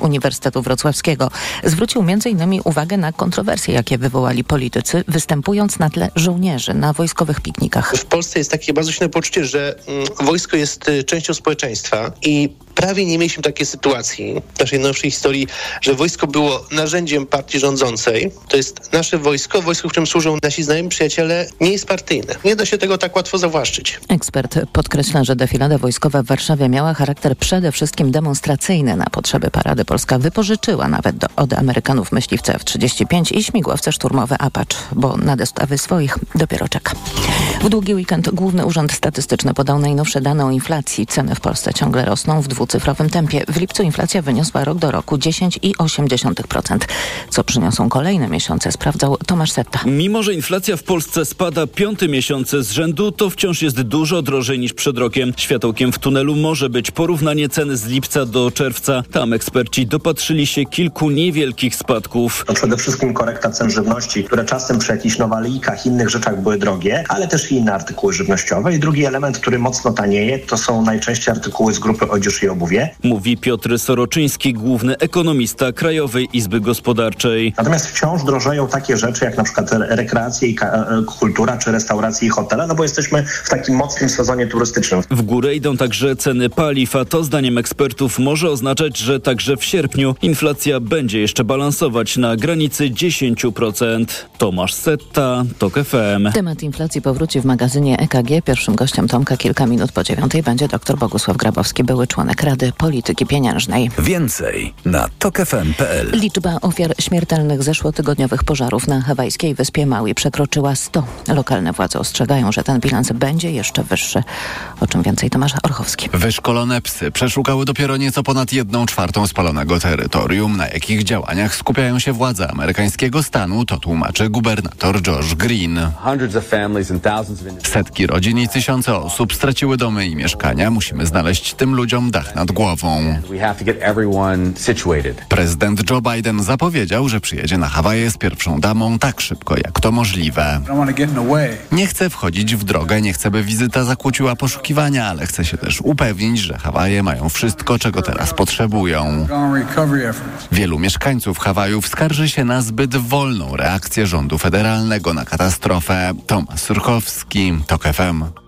Uniwersytetu Wrocławskiego. Zwrócił m.in. uwagę na kontrowersje, jakie wywołali politycy, występując na tle żołnierzy na wojskowych piknikach. W Polsce jest takie bardzo silne poczucie, że mm, wojsko jest y, częścią społeczeństwa i prawie nie mieliśmy takiej sytuacji w naszej nowszej historii, że wojsko było narzędziem partii rządzącej. To jest nasze wojsko, wojsko, w którym służą nasi znajomi przyjaciele, nie jest partyjne. Nie da się tego tak łatwo zawłaszczyć. Ekspert podkreśla, że defilada wojskowa w Warszawie miała charakter przede wszystkim demonstracyjny na potrzeby parady. Polska wypożyczyła nawet do, od Amerykanów myśliwce F-35 i śmigłowce szturmowe Apache, bo na dostawy swoich dopiero czeka. W długi weekend Główny Urząd Statystyczny podał najnowsze dane o inflacji. Ceny w Polsce ciągle rosną w dwucyfrowym tempie. W lipcu inflacja wyniosła rok do roku 10,8%. Co przyniosą kolejne miesiące, sprawdzał Tomasz Setta. Mimo, że inflacja w Polsce spada piąty miesiące z rzędu, to wciąż jest dużo drożej niż przed rokiem. Światełkiem w tunelu może być porównanie ceny z lipca do czerwca. Tam eksperci dopatrzyli się kilku niewielkich spadków. To przede wszystkim korekta cen żywności, które czasem przy jakichś nowalijkach, innych rzeczach były drogie, ale też i inne artykuły żywnościowe. I drugi element, który mocno tanieje, to są najczęściej artykuły z grupy odzież i obuwie. Mówi Piotr Soroczyński, główny ekonomista Krajowej Izby Gospodarczej. Natomiast wciąż drożeją takie rzeczy jak na przykład rekreacje i kultura, czy restauracje i hotele, no bo jesteśmy w takim mocnym sezonie turystycznym. W górę idą także ceny paliw, a to zdaniem ekspertów może oznaczać, że także w sierpniu inflacja będzie jeszcze balansować na granicy 10%. Tomasz Setta, TOK FM. Temat inflacji powróci w magazynie EKG. Pierwszym gościem Tomka kilka minut po dziewiątej będzie dr Bogusław Grabowski, były członek Rady Polityki Pieniężnej. Więcej na tokefm.pl Liczba ofiar śmiertelnych zeszłotygodniowych pożarów na hawajskiej wyspie Maui przekroczyła 100. Lokalne władze ostrzegają, że ten bilans będzie jeszcze wyższy. O czym więcej Tomasz Orchowski. Wyszkolone psy przeszukały dopiero nieco ponad jedną czwartą spalonego terytorium. Na jakich działaniach skupiają się władze amerykańskiego stanu, to tłumaczy gubernator Josh Green. Setki rodzin i tysiące osób straciły domy i mieszkania. Musimy znaleźć tym ludziom dach nad głową. Prezydent Joe Biden zapowiedział, że przyjedzie na Hawaje z pierwszą damą tak szybko jak to możliwe. Nie chce wchodzić w drogę, nie chce, by wizyta zakłóciła poszukiwania, ale chce się też upewnić, że Hawaje mają wszystko, czego teraz potrzebują. Wielu mieszkańców Hawajów skarży się na zbyt wolną reakcję rządu federalnego na katastrofę. Tomasz Surkowski, TOK FM.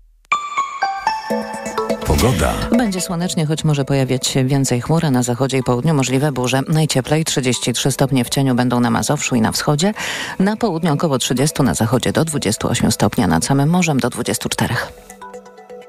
Pogoda. Będzie słonecznie, choć może pojawiać się więcej chmur, a na zachodzie i południu możliwe burze. Najcieplej 33 stopnie w cieniu będą na Mazowszu i na wschodzie. Na południu około 30, na zachodzie do 28 stopnia, nad samym morzem do 24.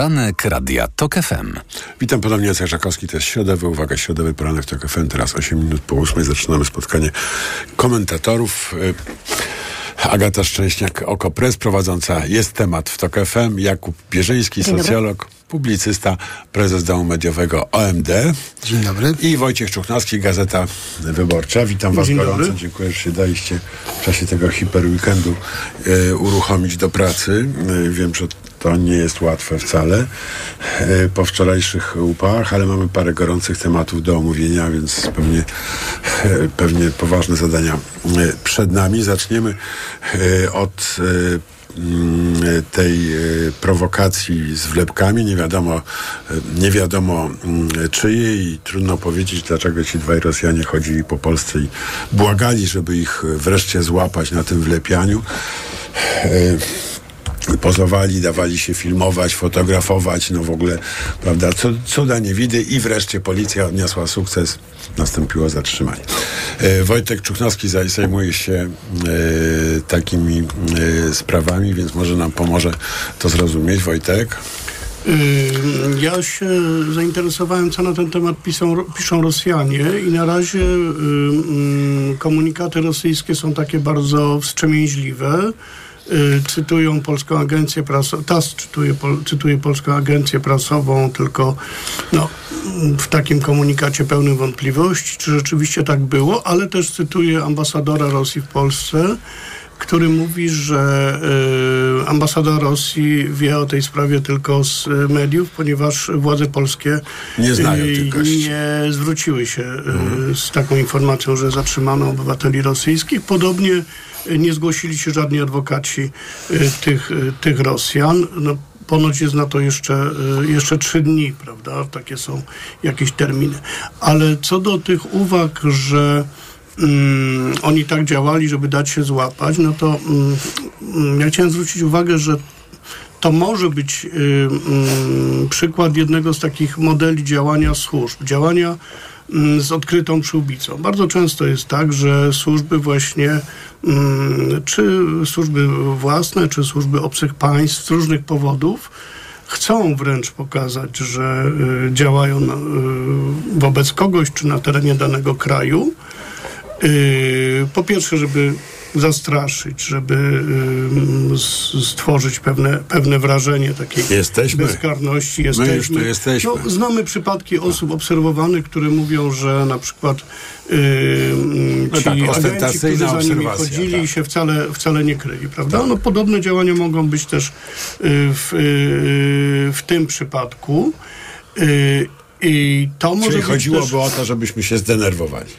Poranek Radia TOK FM. Witam ponownie, Jacek Żakowski, to jest środowy, uwaga, środowy poranek TOK FM, teraz 8 minut po 8 zaczynamy spotkanie komentatorów. Agata Szczęśniak, Okopres, prowadząca Jest Temat w TOK FM, Jakub Bierzyński, socjolog, publicysta, prezes domu mediowego OMD. Dzień dobry. I Wojciech Czuchnowski, Gazeta Wyborcza. Witam Was Dzień gorąco. dobry. Dziękuję, że się daliście w czasie tego hiperweekendu e, uruchomić do pracy. E, wiem, że to nie jest łatwe wcale e, po wczorajszych upałach, ale mamy parę gorących tematów do omówienia, więc pewnie, e, pewnie poważne zadania e, przed nami. Zaczniemy od mm, tej prowokacji z wlepkami. Nie wiadomo, nie wiadomo mm, czyjej i trudno powiedzieć, dlaczego ci dwaj Rosjanie chodzili po Polsce i błagali, żeby ich wreszcie złapać na tym wlepianiu. Pozowali, dawali się filmować, fotografować, no w ogóle, prawda, cuda nie widy i wreszcie policja odniosła sukces, nastąpiło zatrzymanie. E, Wojtek Czuchnowski zajmuje się e, takimi e, sprawami, więc może nam pomoże to zrozumieć. Wojtek? Ja się zainteresowałem, co na ten temat piszą, piszą Rosjanie i na razie komunikaty rosyjskie są takie bardzo wstrzemięźliwe. Cytują Polską Agencję Prasową, TAS cytuje, cytuje Polską Agencję Prasową, tylko no, w takim komunikacie pełnym wątpliwości, czy rzeczywiście tak było, ale też cytuje ambasadora Rosji w Polsce, który mówi, że y, ambasada Rosji wie o tej sprawie tylko z mediów, ponieważ władze polskie nie, znają y, nie zwróciły się y, z taką informacją, że zatrzymano obywateli rosyjskich. Podobnie nie zgłosili się żadni adwokaci tych, tych Rosjan. No, ponoć jest na to jeszcze, jeszcze trzy dni, prawda? Takie są jakieś terminy. Ale co do tych uwag, że um, oni tak działali, żeby dać się złapać, no to um, ja chciałem zwrócić uwagę, że to może być um, przykład jednego z takich modeli działania służb, działania z odkrytą przyłbicą. Bardzo często jest tak, że służby właśnie, czy służby własne, czy służby obcych państw z różnych powodów, chcą wręcz pokazać, że y, działają wobec kogoś, czy na terenie danego kraju, Yy, po pierwsze, żeby zastraszyć, żeby stworzyć pewne, pewne wrażenie takiej jesteśmy. bezkarności. Jesteśmy. My już tu jesteśmy. No, znamy przypadki osób obserwowanych, które mówią, że na przykład yy, no ci tak, agenci, którzy za nimi chodzili tak. się wcale, wcale nie kryli, prawda? Tak. No, podobne działania mogą być też yy, w, yy, w tym przypadku. I to może Czyli chodziłoby też... o to, żebyśmy się zdenerwowali.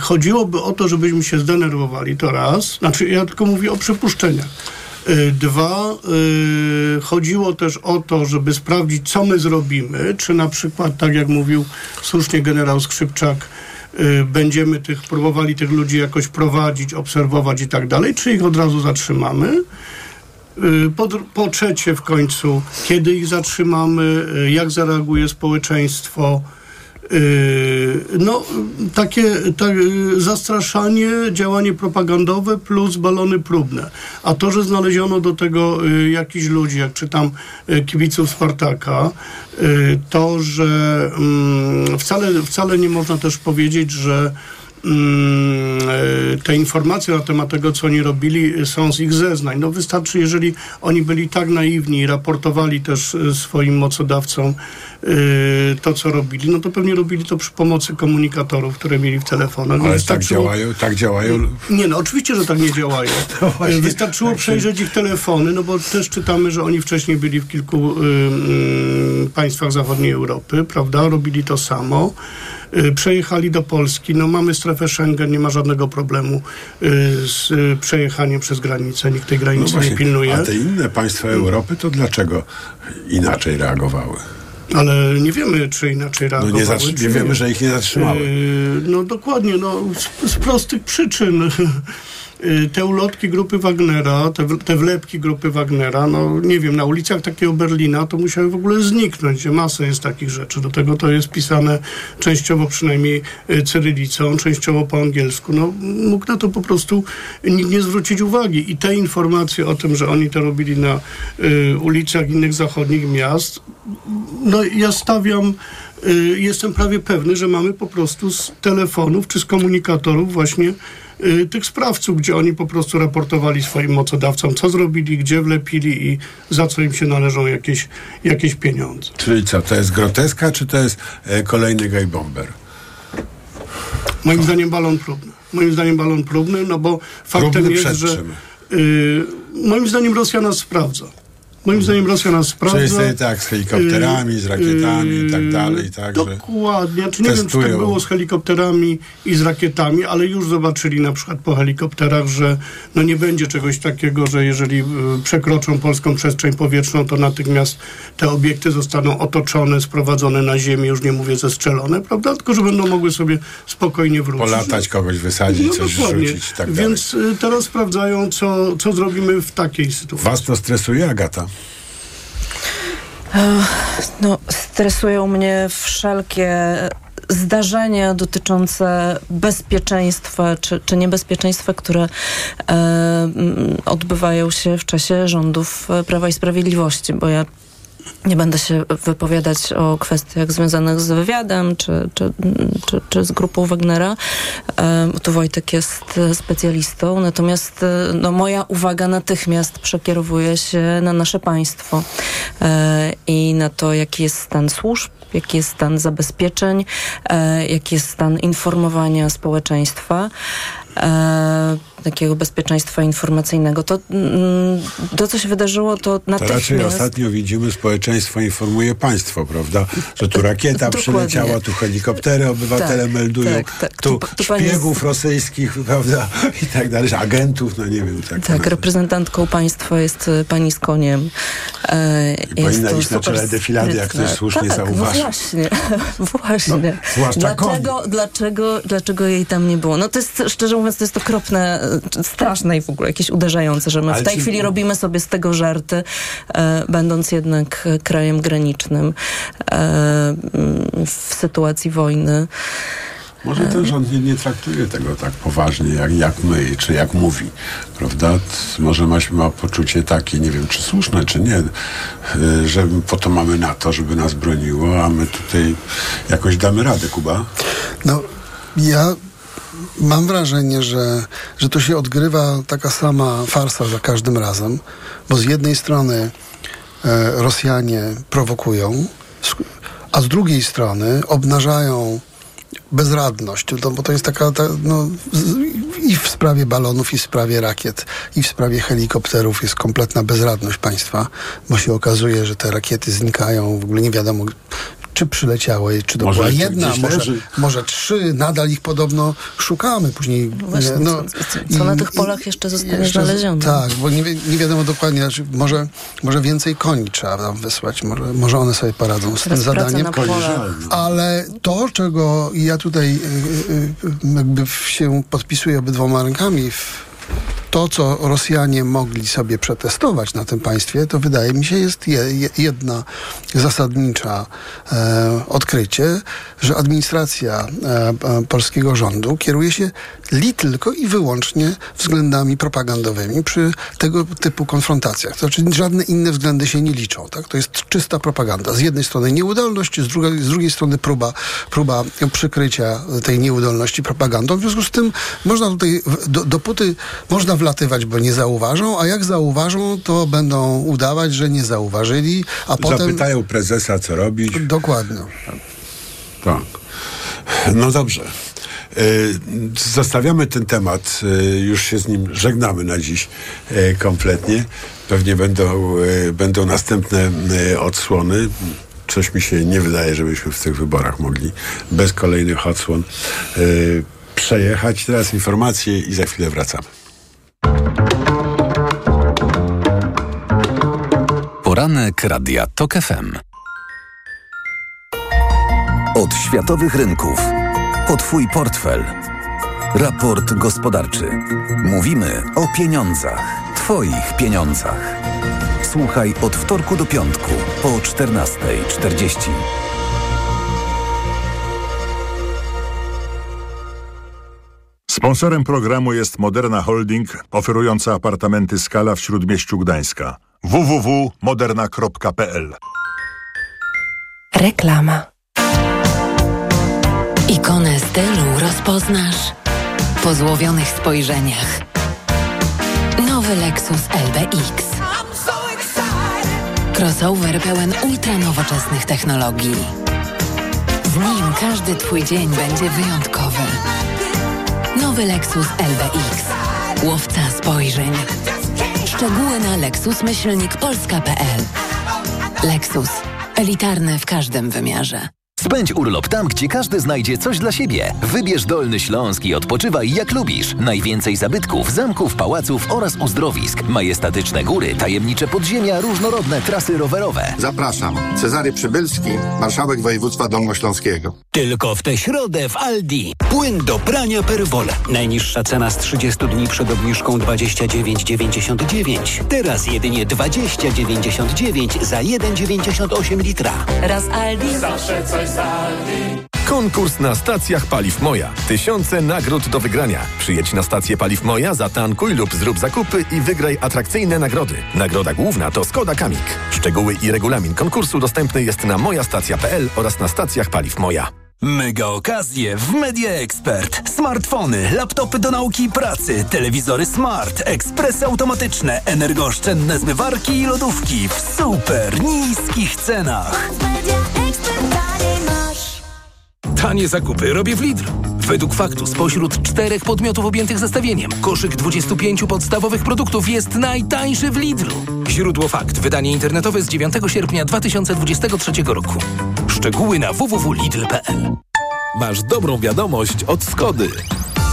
Chodziłoby o to, żebyśmy się zdenerwowali, to raz. Znaczy, ja tylko mówię o przypuszczeniach. Y, dwa, yy, chodziło też o to, żeby sprawdzić, co my zrobimy, czy na przykład, tak jak mówił słusznie generał Skrzypczak, yy, będziemy tych, próbowali tych ludzi jakoś prowadzić, obserwować i tak dalej, czy ich od razu zatrzymamy. Y, po, po trzecie, w końcu, kiedy ich zatrzymamy, y, jak zareaguje społeczeństwo. Y, no, takie tak, zastraszanie, działanie propagandowe plus balony próbne. A to, że znaleziono do tego jakichś ludzi, jak czytam kibiców Spartaka, to, że mm, wcale, wcale nie można też powiedzieć, że te informacje na temat tego, co oni robili, są z ich zeznań. No wystarczy, jeżeli oni byli tak naiwni i raportowali też e, swoim mocodawcom e, to, co robili, no to pewnie robili to przy pomocy komunikatorów, które mieli w telefonach. Ale tak działają, tak działają. Nie, no oczywiście, że tak nie działają. Wystarczyło tak przejrzeć ich telefony, no bo też czytamy, że oni wcześniej byli w kilku y, państwach zachodniej Europy, prawda? Robili to samo. Y, przejechali do Polski. No mamy strefę Schengen, nie ma żadnego problemu y, z y, przejechaniem przez granicę. Nikt tej granicy no właśnie, nie pilnuje. A te inne państwa Europy to dlaczego inaczej reagowały? Ale nie wiemy, czy inaczej reagowały. No nie, nie wiemy, że ich nie zatrzymały. no dokładnie, no z, z prostych przyczyn. Y, te ulotki grupy Wagnera, te, te wlepki grupy Wagnera, no nie wiem, na ulicach takiego Berlina to musiały w ogóle zniknąć. Masa jest takich rzeczy. Do tego to jest pisane częściowo przynajmniej y, cyrylicą, częściowo po angielsku. No mógł na to po prostu nikt nie zwrócić uwagi. I te informacje o tym, że oni to robili na y, ulicach innych zachodnich miast, no ja stawiam y, jestem prawie pewny, że mamy po prostu z telefonów czy z komunikatorów właśnie Y, tych sprawców, gdzie oni po prostu raportowali swoim mocodawcom, co zrobili, gdzie wlepili i za co im się należą jakieś, jakieś pieniądze. Czyli co, to jest groteska, czy to jest e, kolejny gay bomber? Moim zdaniem balon próbny. Moim zdaniem balon próbny, no bo faktem próbny jest, że y, moim zdaniem Rosja nas sprawdza. Moim zdaniem Rosja nas sprawdza. Czyli tak, z helikopterami, z rakietami i tak dalej. Tak, Dokładnie. Czy nie wiem, czy tak było z helikopterami i z rakietami, ale już zobaczyli na przykład po helikopterach, że no nie będzie czegoś takiego, że jeżeli y, przekroczą polską przestrzeń powietrzną, to natychmiast te obiekty zostaną otoczone, sprowadzone na ziemię, już nie mówię zestrzelone, prawda? Tylko, że będą mogły sobie spokojnie wrócić. Polatać, kogoś wysadzić, no, coś dokładnie. rzucić i tak dalej. Więc y, teraz sprawdzają, co, co zrobimy w takiej sytuacji. Was to stresuje, Agata? No, stresują mnie wszelkie zdarzenia dotyczące bezpieczeństwa czy, czy niebezpieczeństwa, które e, odbywają się w czasie rządów Prawa i Sprawiedliwości, bo ja nie będę się wypowiadać o kwestiach związanych z wywiadem czy, czy, czy, czy z grupą Wagnera. Tu Wojtek jest specjalistą, natomiast no, moja uwaga natychmiast przekierowuje się na nasze państwo e, i na to, jaki jest stan służb, jaki jest stan zabezpieczeń, e, jaki jest stan informowania społeczeństwa. E, takiego bezpieczeństwa informacyjnego. To, mm, to co się wydarzyło, to natychmiast... To raczej ostatnio widzimy, społeczeństwo informuje państwo, prawda? Że tu rakieta przyleciała, tu helikoptery obywatele tak, meldują, tak, tak. tu, tu szpiegów jest... rosyjskich, prawda? I tak dalej, agentów, no nie wiem. Tak, tak reprezentantką państwa jest e, pani z koniem. E, I powinna iść na czele defilady, jak ktoś słusznie tak, zauważy. No właśnie, właśnie. No, dlaczego, dlaczego, dlaczego jej tam nie było? No to jest, szczerze mówiąc, to jest okropne straszne i w ogóle jakieś uderzające, że my Ale w tej czy... chwili robimy sobie z tego żarty, e, będąc jednak krajem granicznym e, w sytuacji wojny. Może ten rząd nie, nie, traktuje tego tak poważnie, jak, jak my, czy jak mówi, prawda? Może ma, ma poczucie takie, nie wiem, czy słuszne, czy nie, e, że po to mamy NATO, żeby nas broniło, a my tutaj jakoś damy radę, Kuba? No, ja mam wrażenie, że, że to się odgrywa taka sama farsa za każdym razem, bo z jednej strony e, Rosjanie prowokują, a z drugiej strony obnażają bezradność, to, bo to jest taka, ta, no, i w sprawie balonów, i w sprawie rakiet, i w sprawie helikopterów jest kompletna bezradność państwa, bo się okazuje, że te rakiety znikają, w ogóle nie wiadomo, czy przyleciały, czy to może była jedna, może, może trzy, nadal ich podobno szukamy. Później, no Właśnie, no, co, co i, na tych polach jeszcze zostanie jeszcze, znalezione? Tak, bo nie, nie wiadomo dokładnie, znaczy może, może więcej koni trzeba tam wysłać, może, może one sobie poradzą z Teraz tym zadaniem. Ale to, czego ja tutaj y, y, y, jakby się podpisuję obydwoma rękami w to, co Rosjanie mogli sobie przetestować na tym państwie, to wydaje mi się jest je, jedna zasadnicza e, odkrycie, że administracja e, polskiego rządu kieruje się li tylko i wyłącznie względami propagandowymi przy tego typu konfrontacjach. To znaczy żadne inne względy się nie liczą. Tak? To jest czysta propaganda. Z jednej strony nieudolność, z drugiej, z drugiej strony próba, próba przykrycia tej nieudolności propagandą. W związku z tym można tutaj, do, dopóty można wlatywać, bo nie zauważą, a jak zauważą, to będą udawać, że nie zauważyli, a potem... Zapytają prezesa, co robić. Dokładnie. Tak. No dobrze. E, zostawiamy ten temat, e, już się z nim żegnamy na dziś e, kompletnie. Pewnie będą, będą następne odsłony. Coś mi się nie wydaje, żebyśmy w tych wyborach mogli bez kolejnych odsłon przejechać. Teraz informacje i za chwilę wracamy. Poranek Radia TOK FM. Od światowych rynków. O Twój portfel. Raport gospodarczy. Mówimy o pieniądzach. Twoich pieniądzach. Słuchaj od wtorku do piątku po 14.40. Sponsorem programu jest Moderna Holding, oferująca apartamenty Skala w Śródmieściu Gdańska. www.moderna.pl Reklama Ikonę stylu rozpoznasz po złowionych spojrzeniach. Nowy Lexus LBX. Crossover pełen ultranowoczesnych technologii. Z nim każdy Twój dzień będzie wyjątkowy. Nowy Lexus LBX. Łowca spojrzeń. Szczegóły na lexusmyślnikpolska.pl Lexus. Elitarny w każdym wymiarze. Spędź urlop tam, gdzie każdy znajdzie coś dla siebie. Wybierz Dolny Śląsk i odpoczywaj jak lubisz. Najwięcej zabytków, zamków, pałaców oraz uzdrowisk. Majestatyczne góry, tajemnicze podziemia, różnorodne trasy rowerowe. Zapraszam. Cezary Przybylski, marszałek województwa dolnośląskiego. Tylko w tę środę w Aldi. Płyn do prania Perwoll. Najniższa cena z 30 dni przed obniżką 29,99. Teraz jedynie 20,99 za 1,98 litra. Raz Aldi. Zawsze coś Konkurs na stacjach Paliw Moja. Tysiące nagród do wygrania. Przyjedź na stację Paliw Moja, zatankuj lub zrób zakupy i wygraj atrakcyjne nagrody. Nagroda główna to Skoda Kamik. Szczegóły i regulamin konkursu dostępny jest na mojastacja.pl oraz na stacjach Paliw Moja. Mega okazje w Media Expert. Smartfony, laptopy do nauki i pracy, telewizory smart, ekspresy automatyczne, energooszczędne zmywarki i lodówki w super niskich cenach. Tanie zakupy robię w Lidl. Według faktu spośród czterech podmiotów objętych zestawieniem koszyk 25 podstawowych produktów jest najtańszy w Lidlu. Źródło fakt. Wydanie internetowe z 9 sierpnia 2023 roku. Szczegóły na www.lidl.pl Masz dobrą wiadomość od Skody.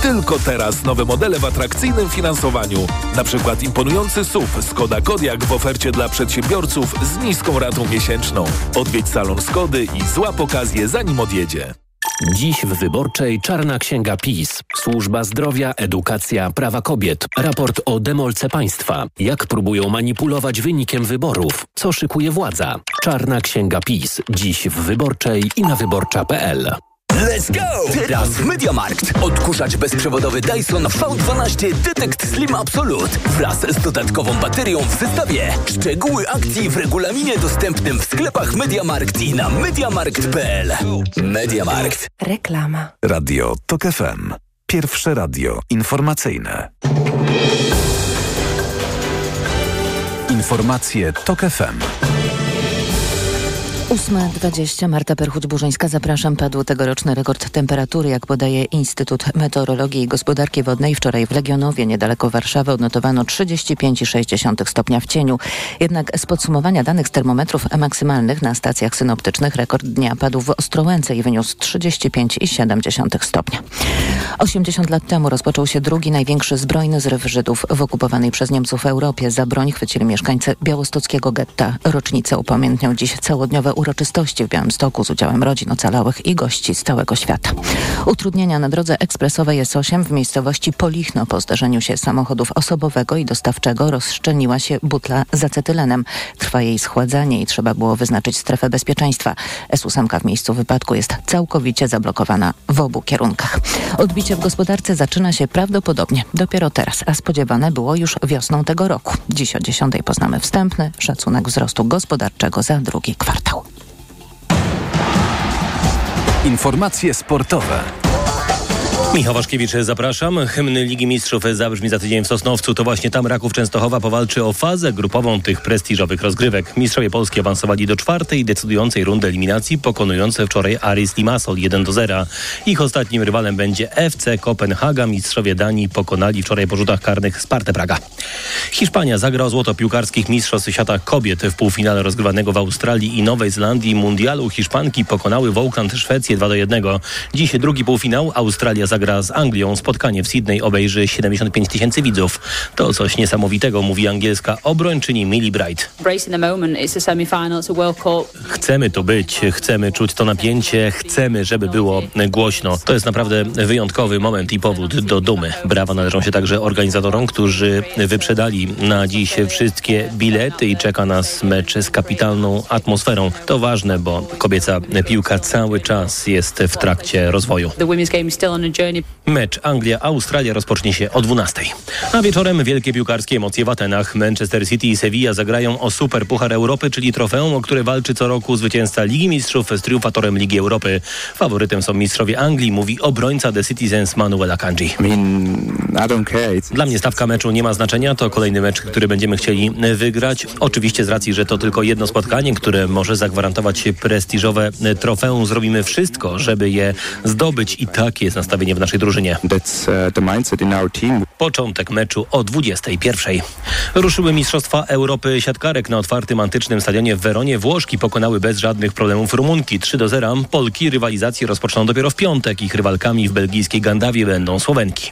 Tylko teraz nowe modele w atrakcyjnym finansowaniu. Na przykład imponujący SUV Skoda Kodiaq w ofercie dla przedsiębiorców z niską ratą miesięczną. Odwiedź salon Skody i złap okazję zanim odjedzie. Dziś w Wyborczej Czarna Księga PiS. Służba Zdrowia, Edukacja, Prawa Kobiet. Raport o demolce państwa. Jak próbują manipulować wynikiem wyborów. Co szykuje władza. Czarna Księga PiS. Dziś w Wyborczej i na wyborcza.pl. Let's go! Teraz w Mediamarkt. Odkurzacz bezprzewodowy Dyson V12 Detect Slim Absolute wraz z dodatkową baterią w zestawie. Szczegóły akcji w regulaminie dostępnym w sklepach Mediamarkt i na mediamarkt.pl. Mediamarkt. Reklama. Radio TOK FM. Pierwsze radio informacyjne. Informacje TOK FM. 8.20 Marta Perchuć-Burzyńska, zapraszam. Padł tegoroczny rekord temperatury, jak podaje Instytut Meteorologii i Gospodarki Wodnej. Wczoraj w Legionowie, niedaleko Warszawy, odnotowano 35,6 stopnia w cieniu. Jednak z podsumowania danych z termometrów maksymalnych na stacjach synoptycznych rekord dnia padł w Ostrołęce i wyniósł 35,7 stopnia. 80 lat temu rozpoczął się drugi największy zbrojny zryw Żydów w okupowanej przez Niemców Europie. Za broń chwycili mieszkańcy białostockiego getta. Rocznicę upamiętnią dziś całodniowe uroczystości w Białymstoku z udziałem rodzin ocalałych i gości z całego świata. Utrudnienia na drodze ekspresowej S8 w miejscowości Polichno po zdarzeniu się samochodów osobowego i dostawczego rozszczelniła się butla z acetylenem. Trwa jej schładzanie i trzeba było wyznaczyć strefę bezpieczeństwa. S8 w miejscu wypadku jest całkowicie zablokowana w obu kierunkach. Odbicie w gospodarce zaczyna się prawdopodobnie dopiero teraz, a spodziewane było już wiosną tego roku. Dziś o 10 poznamy wstępny szacunek wzrostu gospodarczego za drugi kwartał. Informacje sportowe. Michał Waszkiewicz, zapraszam. Hymny Ligi Mistrzów zabrzmi za tydzień w Sosnowcu. To właśnie tam Raków Częstochowa powalczy o fazę grupową tych prestiżowych rozgrywek. Mistrzowie Polski awansowali do czwartej decydującej rundy eliminacji, pokonując wczoraj Aris Limassol 1 do 0. Ich ostatnim rywalem będzie FC Kopenhaga. Mistrzowie Danii pokonali wczoraj po rzutach karnych Spartę Praga. Hiszpania zagra o złoto piłkarskich Mistrzostw Świata Kobiet w półfinale rozgrywanego w Australii i Nowej Zelandii mundialu. Hiszpanki pokonały w Oakland Szwecję 2 do 1. Dziś drugi półfinał. Australia zagra zagra z Anglią. Spotkanie w Sydney obejrzy 75 tysięcy widzów. To coś niesamowitego, mówi angielska obrończyni Millie Bright. Chcemy tu być, chcemy czuć to napięcie, chcemy, żeby było głośno. To jest naprawdę wyjątkowy moment i powód do dumy. Brawa należą się także organizatorom, którzy wyprzedali na dziś wszystkie bilety i czeka nas mecz z kapitalną atmosferą. To ważne, bo kobieca piłka cały czas jest w trakcie rozwoju. Mecz Anglia-Australia rozpocznie się o 12. A wieczorem wielkie piłkarskie emocje w Atenach. Manchester City i Sevilla zagrają o Super Puchar Europy, czyli trofeum, o które walczy co roku zwycięzca Ligi Mistrzów z triumfatorem Ligi Europy. Faworytem są mistrzowie Anglii, mówi obrońca The Citizens Manuel Akanji. Dla mnie stawka meczu nie ma znaczenia. To kolejny mecz, który będziemy chcieli wygrać. Oczywiście z racji, że to tylko jedno spotkanie, które może zagwarantować prestiżowe trofeum. Zrobimy wszystko, żeby je zdobyć i takie jest nastawienie w naszej drużynie. Początek meczu o 21. Ruszyły Mistrzostwa Europy siatkarek na otwartym antycznym stadionie w Weronie. Włoszki pokonały bez żadnych problemów Rumunki 3 do 0. Polki rywalizację rozpoczną dopiero w piątek. Ich rywalkami w belgijskiej Gandawie będą Słowenki.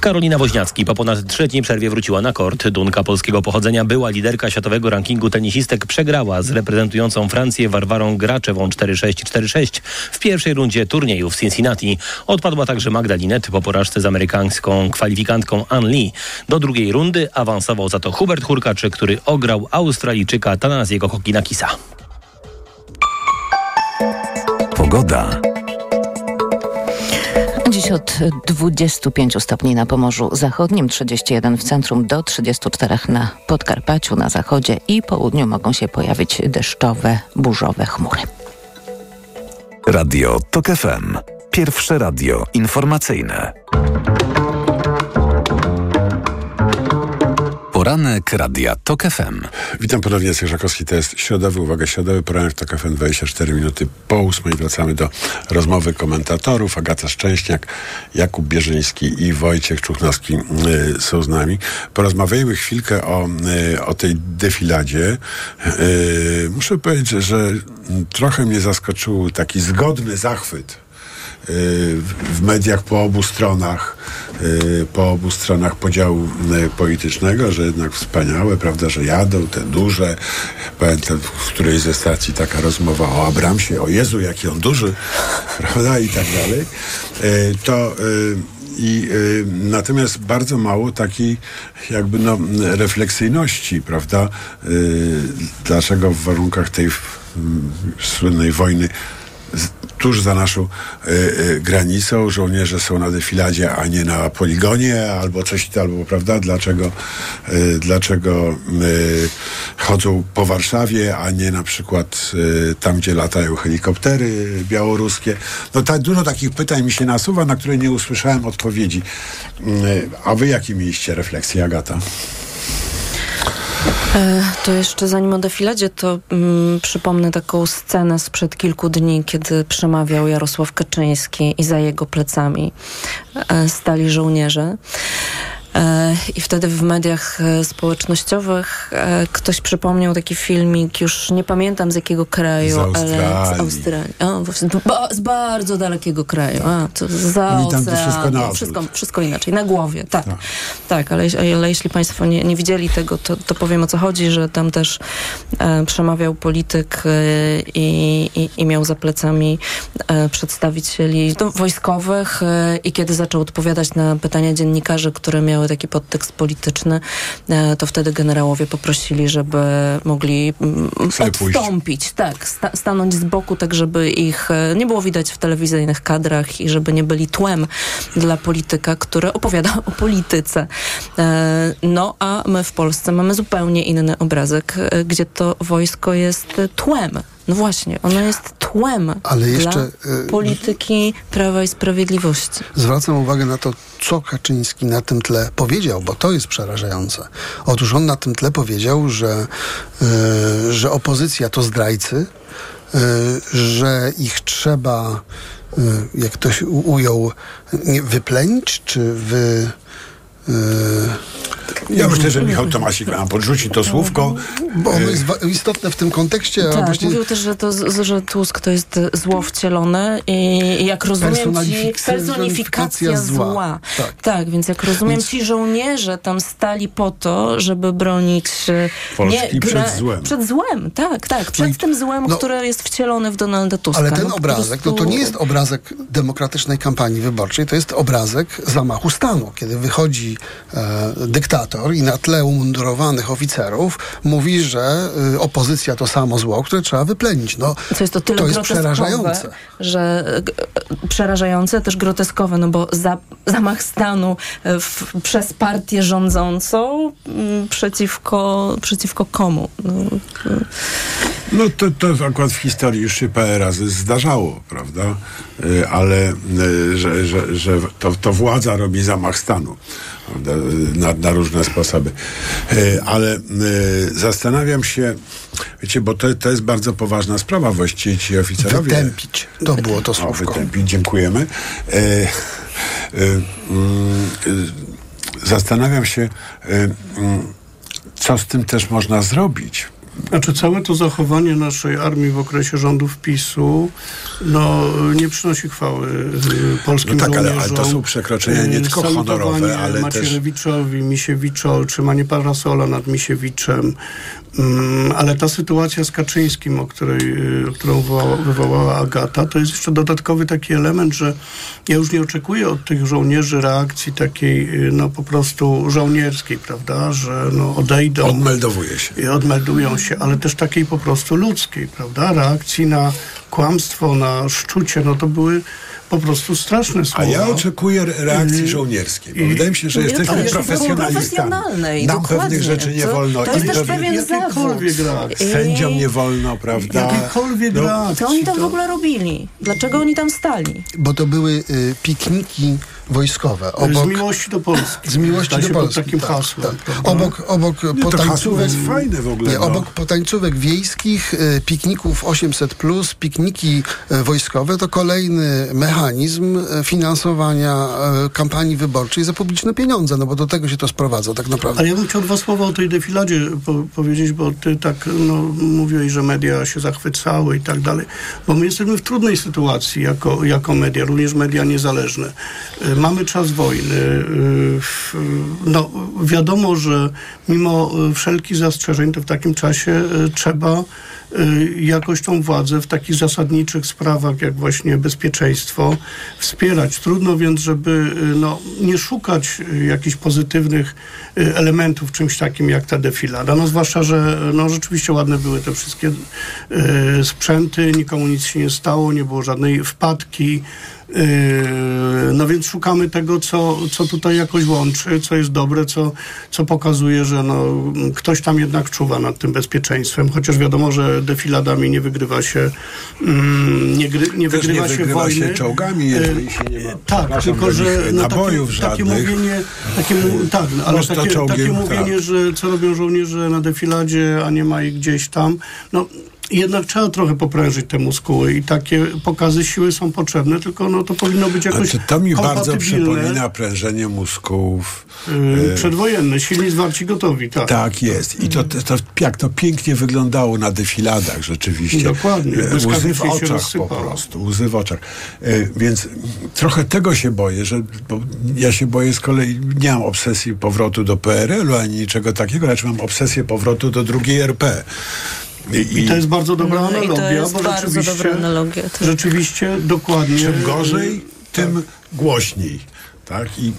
Karolina Woźniacki po ponad trzeciej przerwie wróciła na kort. Dunka polskiego pochodzenia była liderka światowego rankingu tenisistek. Przegrała z reprezentującą Francję Warwarą Graczewą 4-6-4-6 w pierwszej rundzie turnieju w Cincinnati. Odpadła także Magdalinet po porażce z amerykańską kwalifikantką Ann Lee. Do drugiej rundy awansował za to Hubert Hurkacz, który ograł Australijczyka Tanaziego Kokinakisa. Pogoda. Dziś od 25 stopni na Pomorzu Zachodnim, 31 w centrum do 34 na Podkarpaciu, na zachodzie i południu mogą się pojawić deszczowe, burzowe chmury. Radio TOK FM. Pierwsze radio informacyjne. Poranek Radia TOK FM. Witam ponownie, Jacek Żakowski. To jest środowy, uwaga, środowy poranek TOK FM 24 minuty po ósmej. Wracamy do rozmowy komentatorów. Agata Szczęśniak, Jakub Bierzyński i Wojciech Czuchnowski y, są z nami. Porozmawiajmy chwilkę o, y, o tej defiladzie. Y, muszę powiedzieć, że trochę mnie zaskoczył taki zgodny zachwyt w mediach po obu stronach, po obu stronach podziału politycznego, że jednak wspaniałe, prawda, że jadą te duże. Pamiętam w którejś ze stacji taka rozmowa o Abramsie, o Jezu, jaki on duży, prawda, i tak dalej. To i y, natomiast bardzo mało takiej jakby no, refleksyjności, prawda? Y, dlaczego w warunkach tej y, słynnej wojny tuż za naszą y, y, granicą. Żołnierze są na defiladzie, a nie na poligonie, albo coś, albo prawda, dlaczego, y, dlaczego chodzą po Warszawie, a nie na przykład tam, gdzie latają helikoptery białoruskie. No tak dużo takich pytań mi się nasuwa, na które nie usłyszałem odpowiedzi. A wy jakie mieliście refleksje, Agata? To jeszcze zanim o defiladzie, to mm, przypomnę taką scenę sprzed kilku dni, kiedy przemawiał Jarosław Kaczyński i za jego plecami e, stali żołnierze. E, I wtedy w mediach e, społecznościowych e, ktoś przypomniał taki filmik, już nie pamiętam z jakiego kraju, z Australii. ale z Australii. Z bardzo dalekiego kraju. A, to za Oni tam to wszystko na wszystko, wszystko inaczej, na głowie, tak. Tak, tak ale, ale jeśli Państwo nie, nie widzieli tego, to, to powiem o co chodzi, że tam też e, przemawiał polityk e, i, i, i, miał za plecami e, przedstawicieli no, wojskowych i kiedy zaczął odpowiadać na pytania dziennikarzy, które miały miały taki podtekst polityczny, e, to wtedy generałowie poprosili, żeby mogli mm, odstąpić, tak, sta stanąć z boku, tak żeby ich e, nie było widać w telewizyjnych kadrach i żeby nie byli tłem dla polityka, który opowiada o polityce. E, no a my w Polsce mamy zupełnie inny obrazek, gdzie to wojsko jest tłem no właśnie, ono jest tłem Ale jeszcze, dla y, polityki Prawa i Sprawiedliwości. Zwracam uwagę na to, co Kaczyński na tym tle powiedział, bo to jest przerażające. Otóż on na tym tle powiedział, że, y, że opozycja to zdrajcy, y, że ich trzeba, jak ktoś ujął, wyplenić, czy wy... Ja myślę, że Michał Tomasik nam podrzuci to słówko. Bo ono jest istotne w tym kontekście. Tak, właśnie... mówił też, że, to, że Tusk to jest zło wcielone i jak rozumiem ci personifikacja zła. zła. Tak. tak. więc jak rozumiem więc... ci żołnierze tam stali po to, żeby bronić e, Polski nie, przed złem. Przed złem, tak, tak. Przed Czyli, tym złem, no, które jest wcielone w Donalda Tuska. Ale ten no, obrazek, prostu... no to nie jest obrazek demokratycznej kampanii wyborczej, to jest obrazek zamachu stanu, kiedy wychodzi e, dyktator i na tle umundurowanych oficerów mówi, że y, opozycja to samo zło, które trzeba wyplenić. No, Co jest to tyle to jest przerażające. Że y, przerażające, też groteskowe, no bo za, zamach stanu y, w, przez partię rządzącą y, przeciwko, przeciwko komu? No, no to, to akurat w historii już się parę razy zdarzało, prawda? Ale że, że, że to, to władza robi zamach stanu na, na, różne sposoby. E, ale e, zastanawiam się, wiecie, bo to, to jest bardzo poważna sprawa, właściwie ci oficerowie... Wytępić, to było to słówko. O, wytępić, dziękujemy. E, Zastanawiam się, co z tym też można zrobić. Znaczy całe to zachowanie naszej armii w okresie rządów PiSu no, nie przynosi chwały y, polskim no tak. Ale, ale to są przekroczenia nie tylko honorowe, ale Macierewiczowi, też... Misiewiczo, utrzymanie parasola nad Misiewiczem, Mm, ale ta sytuacja z Kaczyńskim, o której, y, którą wywołała Agata, to jest jeszcze dodatkowy taki element, że ja już nie oczekuję od tych żołnierzy reakcji takiej, y, no po prostu żołnierskiej, prawda, że no odejdą. Odmeldowuje się. Odmeldują się, ale też takiej po prostu ludzkiej, prawda, reakcji na kłamstwo, na szczucie, no to były po prostu straszne słowa. A ja oczekuję reakcji żołnierskiej, bo wydaje mi się, że Nie, jesteśmy to jest profesjonalistami. Nam dokładnie. pewnych rzeczy nie To- wolno. to jest i też pewien Jakiekolwiek zawód. reakcji. Sędziom nie wolno, prawda? Jakiekolwiek No, reakcji. Co oni tam w ogóle robili? Dlaczego oni tam stali? Bo to były y, pikniki wojskowe. Z miłości do Polski. Z miłości do Polski. takim tak, hasłem, tak. prawda? Obok, obok to hasło potańcówek. fajne w ogóle, Nie, no. obok potańcówek wiejskich, y, pikników 800, pikniki y, wojskowe to kolejny mechanizm y, finansowania kampanii wyborczej za publiczne pieniądze, no bo do tego się to sprowadza tak naprawdę. Ale ja bym chciał dwa słowa o tej defiladzie po, powiedzieć, bo ty tak no, mówiłeś, że media się zachwycały i tak dalej, bo my jesteśmy w trudnej sytuacji jako, jako media, również media niezależne. Mamy czas wojny. y, No, wiadomo, że mimo y, wszelkich zastrzeżeń, to w takim czasie y, trzeba jakoś tą władzę w takich zasadniczych sprawach, jak właśnie bezpieczeństwo, wspierać. Trudno więc, żeby y, no, nie szukać y, jakichś pozytywnych y, elementów czymś takim jak ta defilada. No zwłaszcza, że no, rzeczywiście ładne były te wszystkie y, sprzęty, nikomu nic się nie stało, nie było żadnej wpadki. No więc szukamy tego, co, co tutaj jakoś łączy, co jest dobre, co, co pokazuje, że no, ktoś tam jednak czuwa nad tym bezpieczeństwem, chociaż wiadomo, że defiladami nie wygrywa się mm, nie, gry, nie wygrywa nie się wygrywa wojny. się czołgami, jeżeli się nie ma Tak, przepraszam, tylko że no, nabojów takie, takie żadnych. mówienie, takie, tak, ale takie, czołgiem, takie tak. mówienie, że co robią żołnierze na defiladzie, a nie ma ich gdzieś tam, no jednak trzeba trochę poprężyć te muskuły i takie pokazy siły są potrzebne, tylko no to powinno być jakoś Znaczy, to mi bardzo przypomina prężenie muskułów. Yy, e, przedwojenne, silni, zwarci, gotowi, tak. Tak jest. I to, to, to jak to pięknie wyglądało na defiladach rzeczywiście. Dokładnie. E, Łzy w oczach po prostu. Łzy w oczach. E, Więc trochę tego się boję, że bo ja się boję z kolei, nie mam obsesji powrotu do PRL-u ani niczego takiego, lecz mam obsesję powrotu do drugiej RP. I to jest bardzo dobra No i to analogia, jest bo bardzo rzeczywiście, dobra analogia, tak. rzeczywiście dokładnie. Czym gorzej, tym głośniej. Tak? I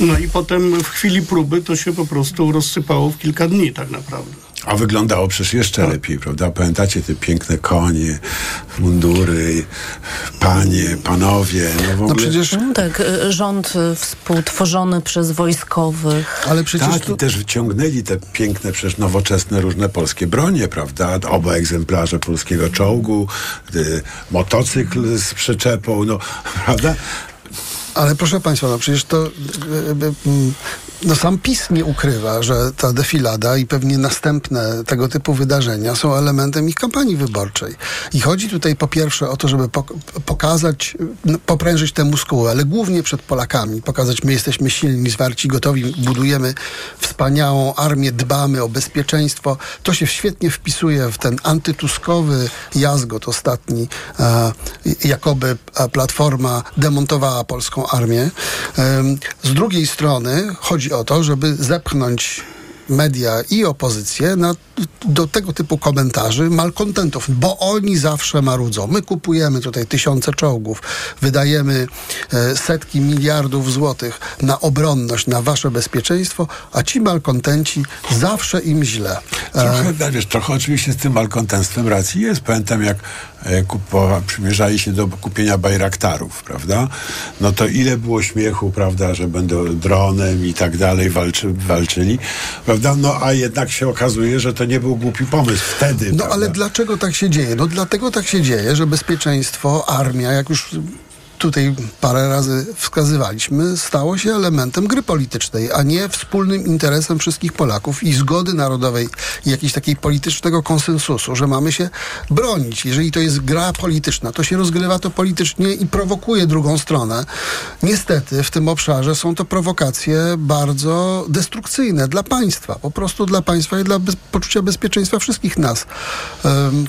No i potem w chwili próby to się po prostu rozsypało w kilka dni tak naprawdę. A wyglądało przecież jeszcze lepiej, prawda? Pamiętacie te piękne konie, mundury, panie, panowie. No, w ogóle... No tak, y, rząd y, współtworzony przez wojskowych. Ale przecież tak, i też wyciągnęli te piękne, przecież nowoczesne różne polskie bronie, prawda? Oba egzemplarze polskiego czołgu, y, motocykl z przyczepą, no, prawda? Ale proszę Państwa, no przecież to mm, no sam PiS nie ukrywa, że ta defilada i pewnie następne tego typu wydarzenia są elementem ich kampanii wyborczej. I chodzi tutaj po pierwsze o to, żeby pok- pokazać, no, poprężyć te muskuły, ale głównie przed Polakami, pokazać, my jesteśmy silni, zwarci, gotowi, budujemy wspaniałą armię, dbamy o bezpieczeństwo. To się świetnie wpisuje w ten antytuskowy jazgot ostatni, e, jakoby e, Platforma demontowała polską armię. Z drugiej strony chodzi o to, żeby zepchnąć media i opozycję na, do tego typu komentarzy malkontentów, bo oni zawsze marudzą. My kupujemy tutaj tysiące czołgów, wydajemy e, setki miliardów złotych na obronność, na wasze bezpieczeństwo, a ci malkontenci zawsze im źle. E, Trochę, no wiesz, trochę oczywiście z tym malkontentstwem racji jest. Pamiętam, jak e, kupowa, przymierzali się do kupienia bajraktarów, prawda? No to ile było śmiechu, prawda, że będą dronem i tak dalej walczy, walczyli, prawda? No a jednak się okazuje, że to nie był głupi pomysł wtedy, No prawda? ale dlaczego tak się dzieje? No dlatego tak się dzieje, że bezpieczeństwo, armia, jak już tutaj parę razy wskazywaliśmy, stało się elementem gry politycznej, a nie wspólnym interesem wszystkich Polaków i zgody narodowej i jakiegoś takiej politycznego konsensusu, że mamy się bronić. Jeżeli to jest gra polityczna, to się rozgrywa to politycznie i prowokuje drugą stronę. Niestety w tym obszarze są to prowokacje bardzo destrukcyjne dla państwa, po prostu dla państwa i dla bez, poczucia bezpieczeństwa wszystkich nas. Um,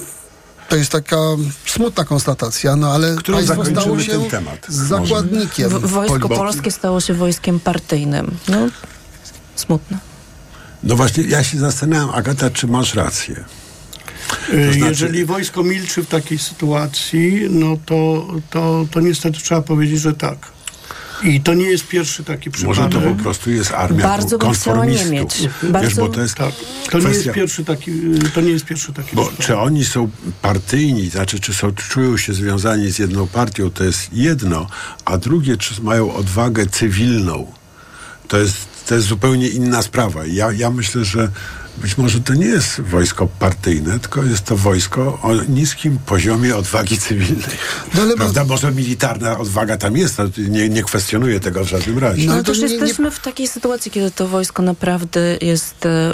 to jest taka smutna konstatacja, no ale Którą państwo stało się ten temat. zakładnikiem. W, wojsko polskie stało się wojskiem partyjnym. No, smutne. No właśnie, ja się zastanawiam, Agata, czy masz rację? Y, To znaczy- Jeżeli wojsko milczy w takiej sytuacji, no to, to, to niestety trzeba powiedzieć, że tak. I to nie jest pierwszy taki Może przypadek. to po prostu jest armia Bardzo bym chciała nie konformistów. mieć. Wiesz, Bardzo- bo to jest Tak. To nie jest pierwszy taki, to nie jest pierwszy taki Bo przypadek. czy oni są partyjni, znaczy czy są, czują się związani z jedną partią, to jest jedno, a drugie, czy mają odwagę cywilną, to jest, to jest zupełnie inna sprawa. Ja, ja myślę, że być może to nie jest wojsko partyjne, tylko jest to wojsko o niskim poziomie odwagi cywilnej. No ale Prawda? Może militarna odwaga tam jest, to nie, nie kwestionuję tego w żadnym razie. No, ale też jesteśmy w takiej sytuacji, kiedy to wojsko naprawdę jest e,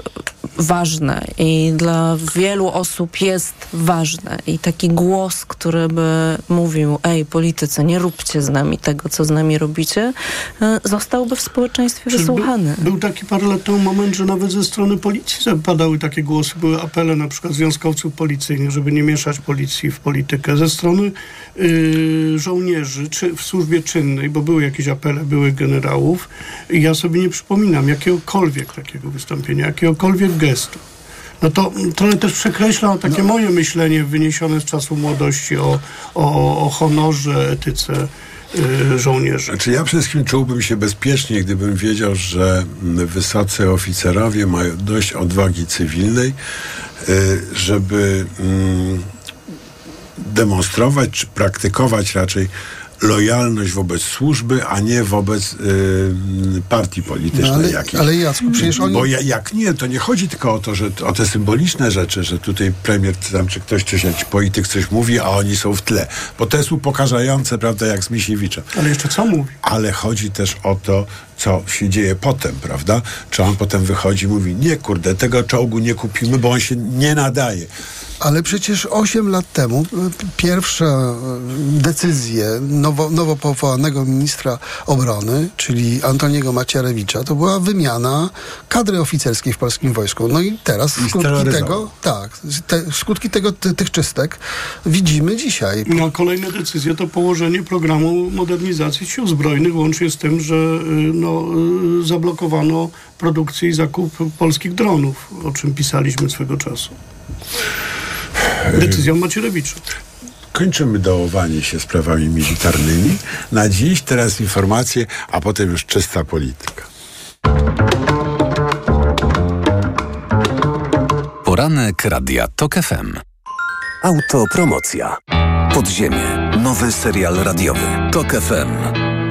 ważne i dla wielu osób jest ważne. I taki głos, który by mówił, ej politycy, nie róbcie z nami tego, co z nami robicie, e, zostałby w społeczeństwie Czy wysłuchany. Był, był taki parę lat temu moment, że nawet ze strony policji padały takie głosy, były apele na przykład związkowców policyjnych, żeby nie mieszać policji w politykę. Ze strony y, żołnierzy czy w służbie czynnej, bo były jakieś apele, były generałów. Ja sobie nie przypominam jakiegokolwiek takiego wystąpienia, jakiegokolwiek gestu. No to trochę też przekreśla takie moje myślenie wyniesione z czasu młodości o, o, o honorze, etyce żołnierzy. Znaczy ja przede wszystkim czułbym się bezpiecznie, gdybym wiedział, że wysocy oficerowie mają dość odwagi cywilnej, y, żeby mm, demonstrować czy praktykować raczej lojalność wobec służby, a nie wobec y, partii politycznej No, ale- jakiejś. ale Jacku, przecież oni- Bo ja, jak nie, to nie chodzi tylko o to, że o te symboliczne rzeczy, że tutaj premier czy tam, czy ktoś, coś, jakiś polityk coś mówi, a oni są w tle. Bo to jest upokarzające, prawda, jak z Misiewiczem. Ale jeszcze co mówi? Ale chodzi też o to, co się dzieje potem, prawda? Czy on potem wychodzi i mówi, nie kurde, tego czołgu nie kupimy, bo on się nie nadaje. Ale przecież 8 lat temu y, pierwsze y, decyzje nowo, nowo powołanego ministra obrony, czyli Antoniego Macierewicza, to była wymiana kadry oficerskiej w polskim wojsku. No i teraz I skutki tego, tak, te, skutki tego, ty, tych czystek widzimy dzisiaj. No, kolejne decyzje to położenie programu modernizacji sił zbrojnych, łącznie z tym, że y, no, zablokowano produkcję i zakup polskich dronów, o czym pisaliśmy swego czasu. Decyzją Macierewicza. Kończymy dołowanie się sprawami militarnymi. Na dziś teraz informacje, a potem już czysta polityka. Poranek Radia TOK FM. Autopromocja. Podziemie. Nowy serial radiowy. TOK FM.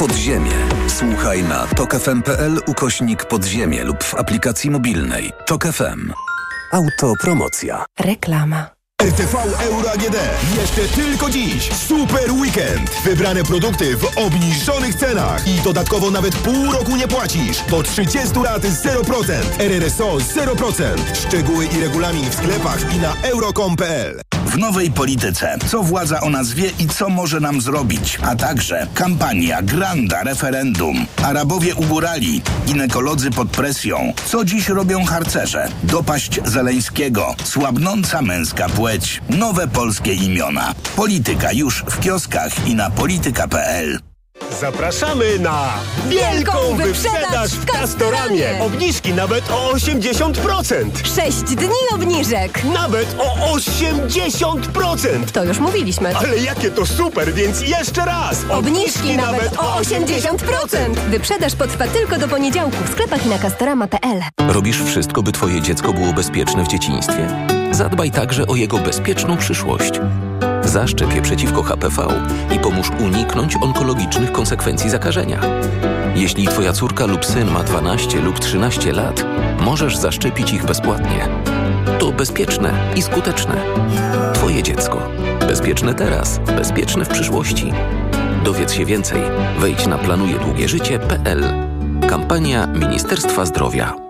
Podziemie. Słuchaj na tokefm.pl ukośnik podziemie lub w aplikacji mobilnej. TOK FM. Autopromocja. Reklama. RTV Euro AGD. Jeszcze tylko dziś. Super weekend. Wybrane produkty w obniżonych cenach. I dodatkowo nawet pół roku nie płacisz. Do 30 lat 0%. RRSO 0%. Szczegóły i regulamin w sklepach i na euro.com.pl. W nowej polityce. Co władza o nas wie i co może nam zrobić? A także kampania Granda Referendum. Arabowie ugórali. Ginekolodzy pod presją. Co dziś robią harcerze? Dopaść Zeleńskiego. Słabnąca męska płeć. Nowe polskie imiona. Polityka już w kioskach i na polityka.pl. Zapraszamy na wielką wyprzedaż w Castoramie. Obniżki nawet o 80%. 6 dni obniżek. Nawet o 80%. To już mówiliśmy. Ale jakie to super, więc jeszcze raz. Obniżki nawet o 80%. Wyprzedaż potrwa tylko do poniedziałku w sklepach i na castorama.pl. Robisz wszystko, by twoje dziecko było bezpieczne w dzieciństwie? Zadbaj także o jego bezpieczną przyszłość. Zaszczep przeciwko HPV i pomóż uniknąć onkologicznych konsekwencji zakażenia. Jeśli twoja córka lub syn ma 12 lub 13 lat, możesz zaszczepić ich bezpłatnie. To bezpieczne i skuteczne. Twoje dziecko. Bezpieczne teraz, bezpieczne w przyszłości. Dowiedz się więcej. Wejdź na planujedługieżycie.pl. Kampania Ministerstwa Zdrowia.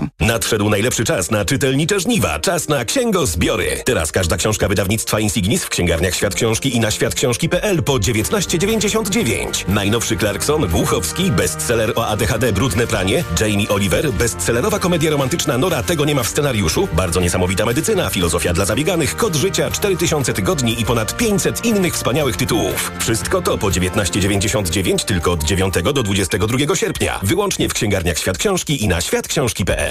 Nadszedł najlepszy czas na czytelnicze żniwa. Czas na księgozbiory. Teraz każda książka wydawnictwa Insignis w księgarniach Świat Książki i na światksiążki.pl po 19,99. Najnowszy Clarkson, Buchowski, bestseller o ADHD Brudne pranie, Jamie Oliver, bestsellerowa komedia romantyczna Nora Tego nie ma w scenariuszu, bardzo niesamowita medycyna, filozofia dla zabieganych, kod życia, 4000 tygodni i ponad 500 innych wspaniałych tytułów. Wszystko to po 19,99 tylko od 9 do 22 sierpnia. Wyłącznie w księgarniach Świat Książki i na światksiążki.pl.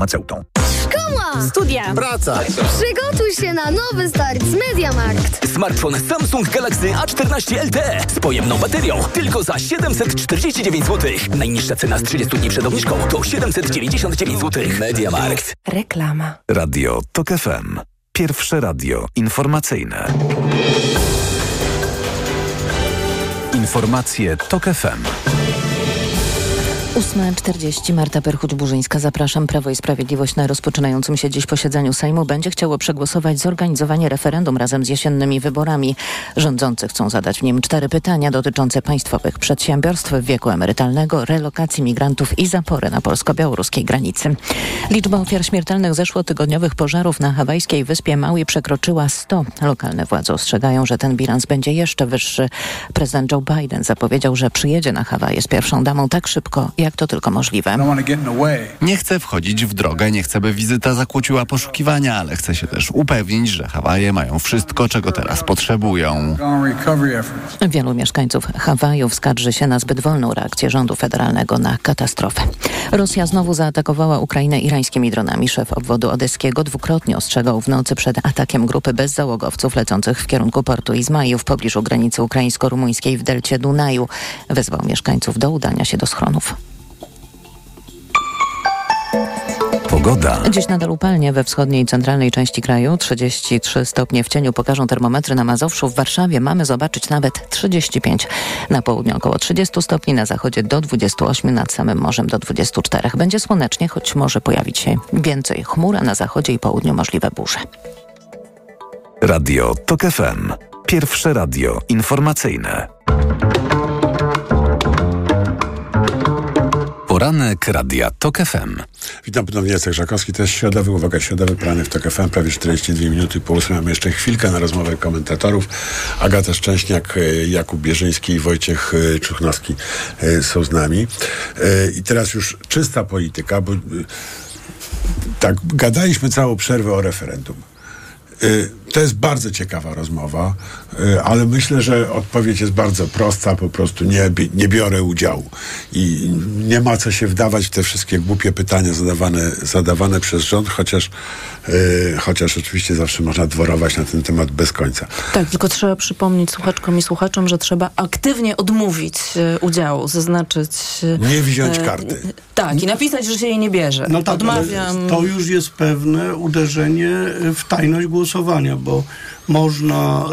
Szkoła! Studia! Praca! Przygotuj się na nowy start z MediaMarkt! Smartfon Samsung Galaxy A14 LTE z pojemną baterią tylko za 749 zł. Najniższa cena z 30 dni przed obniżką to 799 zł. MediaMarkt. Reklama. Radio TOK FM. Pierwsze radio informacyjne. Informacje TOK FM. 8.40 Marta Perchuć-Burzyńska. Zapraszam. Prawo i Sprawiedliwość na rozpoczynającym się dziś posiedzeniu Sejmu będzie chciało przegłosować zorganizowanie referendum razem z jesiennymi wyborami. Rządzący chcą zadać w nim cztery pytania dotyczące państwowych przedsiębiorstw, wieku emerytalnego, relokacji migrantów i zapory na polsko-białoruskiej granicy. Liczba ofiar śmiertelnych zeszłotygodniowych pożarów na hawajskiej wyspie Maui przekroczyła 100. Lokalne władze ostrzegają, że ten bilans będzie jeszcze wyższy. Prezydent Joe Biden zapowiedział, że przyjedzie na Hawaje z pierwszą damą tak szybko, jak to tylko możliwe. Nie chcę wchodzić w drogę, nie chcę, by wizyta zakłóciła poszukiwania, ale chcę się też upewnić, że Hawaje mają wszystko, czego teraz potrzebują. Wielu mieszkańców Hawajów skarży się na zbyt wolną reakcję rządu federalnego na katastrofę. Rosja znowu zaatakowała Ukrainę irańskimi dronami. Szef obwodu odeskiego dwukrotnie ostrzegał w nocy przed atakiem grupy bezzałogowców lecących w kierunku portu Izmaju w pobliżu granicy ukraińsko-rumuńskiej w delcie Dunaju. Wezwał mieszkańców do udania się do schronów. Pogoda. Dziś nadal upalnie we wschodniej i centralnej części kraju. 33 stopnie w cieniu pokażą termometry na Mazowszu. W Warszawie mamy zobaczyć nawet 35. Na południu około 30 stopni, na zachodzie do 28, nad samym morzem do 24. Będzie słonecznie, choć może pojawić się więcej chmur, a na zachodzie i południu możliwe burze. Radio TOK FM. Pierwsze radio informacyjne. Poranek Radia TOK FM. Witam ponownie, Jacek Żakowski, to jest środowy, uwaga, środowy poranek w TOK FM, prawie 42 minuty po ósmej. Mamy jeszcze chwilkę na rozmowę komentatorów. Agata Szczęśniak, e, Jakub Bierzyński i Wojciech e, Czuchnowski e, są z nami. I teraz już czysta polityka, bo tak, gadaliśmy całą przerwę o referendum. To jest bardzo ciekawa rozmowa, y, ale myślę, że odpowiedź jest bardzo prosta. Po prostu nie, nie biorę udziału. I nie ma co się wdawać w te wszystkie głupie pytania zadawane, zadawane przez rząd, chociaż, y, chociaż oczywiście zawsze można dworować na ten temat bez końca. Tak, tylko trzeba przypomnieć słuchaczkom i słuchaczom, że trzeba aktywnie odmówić udziału, zaznaczyć... Nie wziąć e, karty. Tak, i napisać, że się jej nie bierze. No tak, Odmawiam. to już jest pewne uderzenie w tajność głosowania, bo można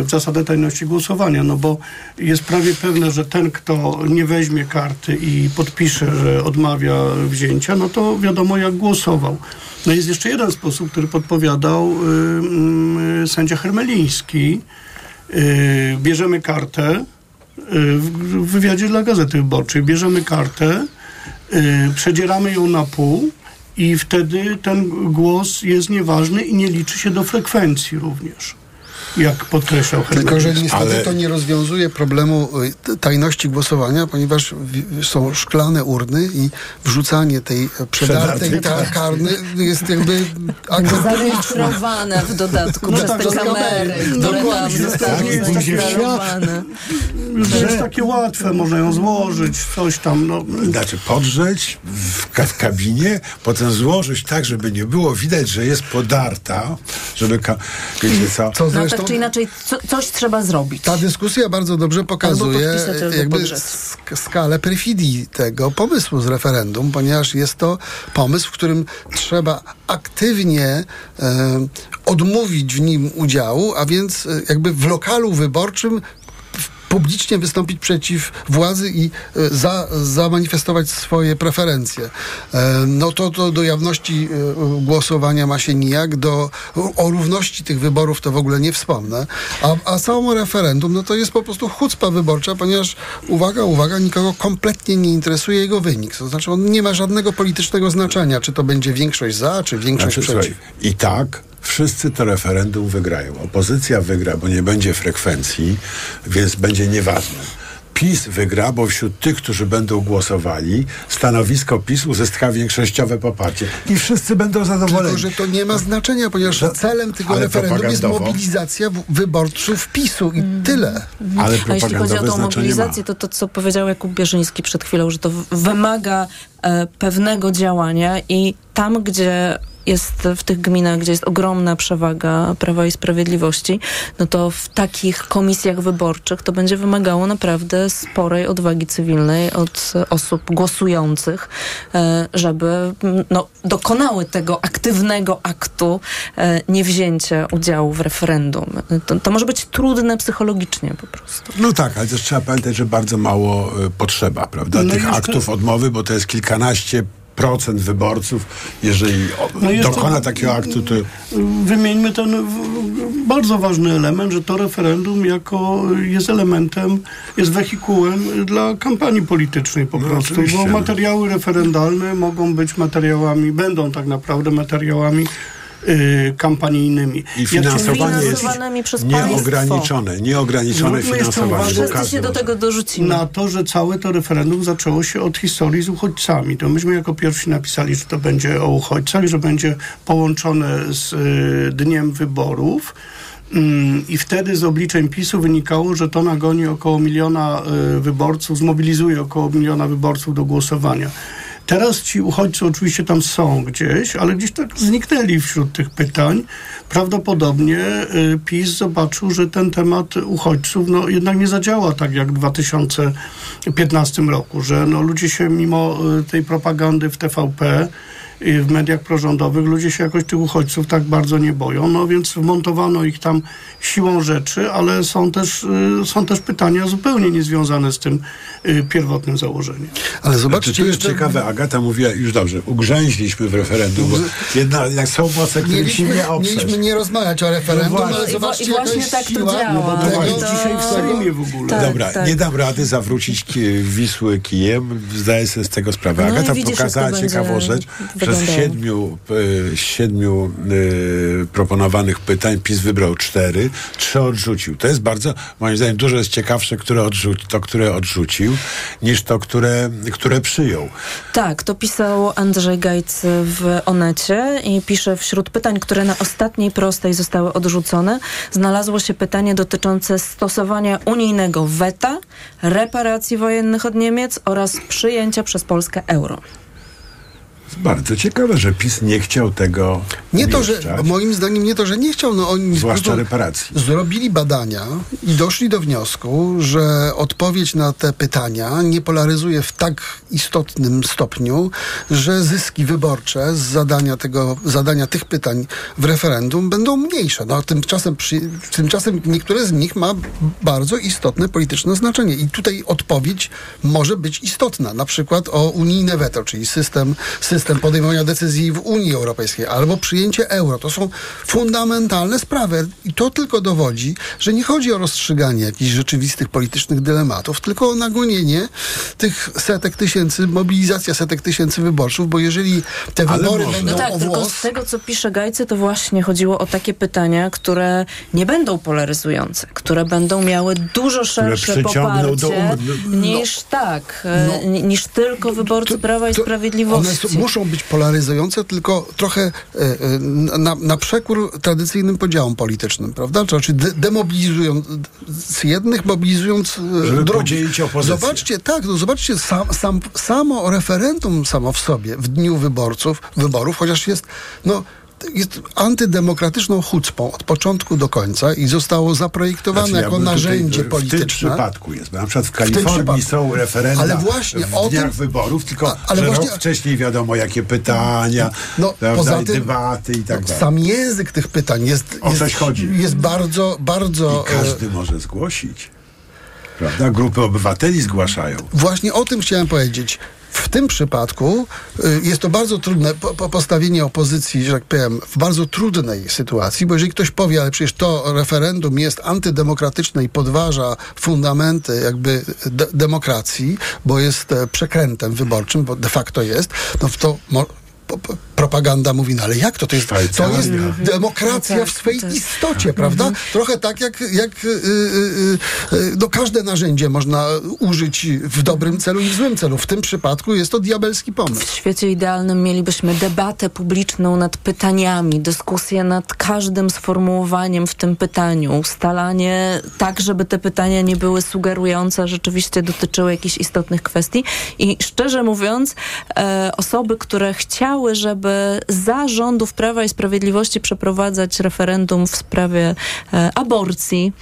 y, zasadę tajności głosowania, no bo jest prawie pewne, że ten, kto nie weźmie karty i podpisze, że odmawia wzięcia, no to wiadomo jak głosował. No jest jeszcze jeden sposób, który podpowiadał y, y, sędzia Hermeliński. Y, bierzemy kartę y, w w wywiadzie dla Gazety Wyborczej. Bierzemy kartę, y, przedzieramy ją na pół i wtedy ten głos jest nieważny i nie liczy się do frekwencji również, jak podkreślał Tylko, że niestety to nie rozwiązuje problemu y, tajności głosowania, ponieważ są szklane urny i wrzucanie tej e, przedartej Przedartej ta karny jest jakby Zarejestrowane w dodatku No przez tak, te kamery, które tam Dokładnie. zostały Tak. Już to jest takie łatwe, można ją złożyć, coś tam. No. Znaczy podrzeć w, ka- w kabinie, potem złożyć tak, żeby nie było widać, że jest podarta, żeby, ka- wiecie co, Co No zresztą tak czy inaczej, co, coś trzeba zrobić. ta dyskusja bardzo dobrze pokazuje jakby skalę perfidii tego pomysłu z referendum, ponieważ jest to pomysł, w którym trzeba aktywnie e, odmówić w nim udziału, a więc e, jakby w lokalu wyborczym publicznie wystąpić przeciw władzy i e, za, zamanifestować swoje preferencje. E, No to, to do jawności e, głosowania ma się nijak, do, o równości tych wyborów to w ogóle nie wspomnę, a, a samo referendum no to jest po prostu chucpa wyborcza, ponieważ uwaga, uwaga, nikogo kompletnie nie interesuje jego wynik. To znaczy on nie ma żadnego politycznego znaczenia, czy to będzie większość za, czy większość Znaczy, przeciw. słuchaj, I tak wszyscy to referendum wygrają. Opozycja wygra, bo nie będzie frekwencji, więc będzie nieważne. PiS wygra, bo wśród tych, którzy będą głosowali, stanowisko PiS uzyska większościowe poparcie. I wszyscy będą zadowoleni. Tylko, że to nie ma znaczenia, ponieważ celem tego referendum jest mobilizacja wyborców PiSu i tyle. Ale A jeśli chodzi o tą mobilizację, to to, co powiedział Jakub Bierzyński przed chwilą, że to wymaga pewnego działania i tam, gdzie jest w tych gminach, gdzie jest ogromna przewaga Prawa i Sprawiedliwości, no to w takich komisjach wyborczych to będzie wymagało naprawdę sporej odwagi cywilnej od e, osób głosujących, e, żeby no, dokonały tego aktywnego aktu e, niewzięcia udziału w referendum. To, to może być trudne psychologicznie po prostu. No tak, ale też trzeba pamiętać, że bardzo mało potrzeba, prawda, No tych aktów odmowy, bo to jest kilkanaście procent wyborców. Jeżeli No dokona takiego aktu, to Wymieńmy ten bardzo ważny element, że to referendum jako jest elementem, jest wehikułem dla kampanii politycznej po No, prostu, bo materiały referendalne mogą być materiałami, będą tak naprawdę materiałami y, kampanijnymi. i finansowanie jest nieograniczone, nieograniczone Zróbmy jeszcze finansowanie. Wszyscy się do tego dorzucimy. na to, że całe to referendum zaczęło się od historii z uchodźcami. To myśmy jako pierwsi napisali, że to będzie o uchodźcach, że będzie połączone z y, dniem wyborów. Mm, I wtedy z obliczeń PiSu wynikało, że to nagoni około miliona y, wyborców, zmobilizuje około miliona wyborców do głosowania. Teraz ci uchodźcy oczywiście tam są gdzieś, ale gdzieś tak zniknęli wśród tych pytań. Prawdopodobnie y, PiS zobaczył, że ten temat uchodźców no, jednak nie zadziała tak jak w 2015 roku, że no, ludzie się mimo y, tej propagandy w TVP w mediach prorządowych ludzie się jakoś tych uchodźców tak bardzo nie boją, no więc wmontowano ich tam siłą rzeczy, ale są też, y, są też pytania zupełnie niezwiązane z tym y, pierwotnym założeniem. Ale Zobaczcie, zobaczcie to jest jeszcze... ciekawe, Agata mówiła, już dobrze, ugrzęźliśmy w referendum, bo jednak jak są moce, których się nie oprzeć. mieliśmy nie rozmawiać o referendum, No właśnie. ale zobaczcie, i właśnie tak to siła działa. No bo to to- dzisiaj w Sejmie w ogóle. Tak, Dobra, tak. nie dam rady zawrócić Wisły kijem, zdaję sobie z tego sprawę. No Agata pokazała ciekawą rzecz. Wśród Przez siedmiu, e, siedmiu e, proponowanych pytań PiS wybrał cztery, trzy odrzucił. To jest bardzo, moim zdaniem, dużo jest ciekawsze, które odrzuci, to, które odrzucił, niż to, które, które przyjął. Tak, to pisał Andrzej Gajc w Onecie i pisze wśród pytań, które na ostatniej prostej zostały odrzucone, znalazło się pytanie dotyczące stosowania unijnego weta, reparacji wojennych od Niemiec oraz przyjęcia przez Polskę euro. Bardzo ciekawe, że PiS nie chciał tego Nie to, że, moim zdaniem nie to, że nie chciał, no oni zwłaszcza reparacji. zrobili badania i doszli do wniosku, że odpowiedź na te pytania nie polaryzuje w tak istotnym stopniu, że zyski wyborcze z zadania, tego, zadania tych pytań w referendum będą mniejsze. No, a tymczasem, przy, tymczasem niektóre z nich ma bardzo istotne polityczne znaczenie i tutaj odpowiedź może być istotna, na przykład o unijne weto, czyli system, system podejmowania decyzji w Unii Europejskiej albo przyjęcie euro. To są fundamentalne sprawy i to tylko dowodzi, że nie chodzi o rozstrzyganie jakichś rzeczywistych politycznych dylematów, tylko o nagonienie tych setek tysięcy, mobilizacja setek tysięcy wyborców, bo jeżeli te Ale wybory może. będą No tak, o tylko włos, z tego, co pisze Gajcy, to właśnie chodziło o takie pytania, które nie będą polaryzujące, które będą miały dużo szersze przyciągną do poparcie um- niż tak, e, ni- niż tylko wyborcy Prawa i one Sprawiedliwości. Muszą być polaryzujące, tylko trochę e, e, na, na przekór tradycyjnym podziałom politycznym, prawda? Znaczy de, demobilizując jednych, mobilizując e, Żeby drugich. opozycję. Zobaczcie, tak, no zobaczcie, sam, sam, samo referendum samo w sobie, w dniu wyborców, wyborów, chociaż jest, no, jest antydemokratyczną chucpą od początku do końca i zostało zaprojektowane Znaczy, ja jako tutaj, narzędzie e, W tym polityczne. przypadku jest, bo na przykład w Kalifornii przypadku. są referenda Ale właśnie w dniach tym- wyborów, tylko A- ale właśnie- wcześniej wiadomo jakie pytania, No, prawda, poza tym- debaty i tak dalej. Sam język tych pytań jest, O jest, coś chodzi. jest bardzo, bardzo... I każdy e, może zgłosić. Prawda? Grupy obywateli zgłaszają. Właśnie o tym chciałem powiedzieć. W tym przypadku y, jest to bardzo trudne po, po postawienie opozycji, że tak powiem, w bardzo trudnej sytuacji, bo jeżeli ktoś powie, ale przecież to referendum jest antydemokratyczne i podważa fundamenty jakby de demokracji, bo jest e, przekrętem wyborczym, bo de facto jest, no to propaganda mówi, no ale jak to? To jest, to jest Mhm. demokracja No tak, w swej istocie, prawda? Trochę tak jak, jak y, y, y, y, no każde narzędzie można użyć w dobrym celu i w złym celu. W tym przypadku jest to diabelski W pomysł. świecie idealnym mielibyśmy debatę publiczną nad pytaniami, dyskusję nad każdym sformułowaniem w tym pytaniu, ustalanie tak, żeby te pytania nie były sugerujące, a rzeczywiście dotyczyły jakichś istotnych kwestii. I szczerze mówiąc, e, osoby, które chciały, żeby za rządów Prawa i Sprawiedliwości przeprowadzać referendum w sprawie e, aborcji,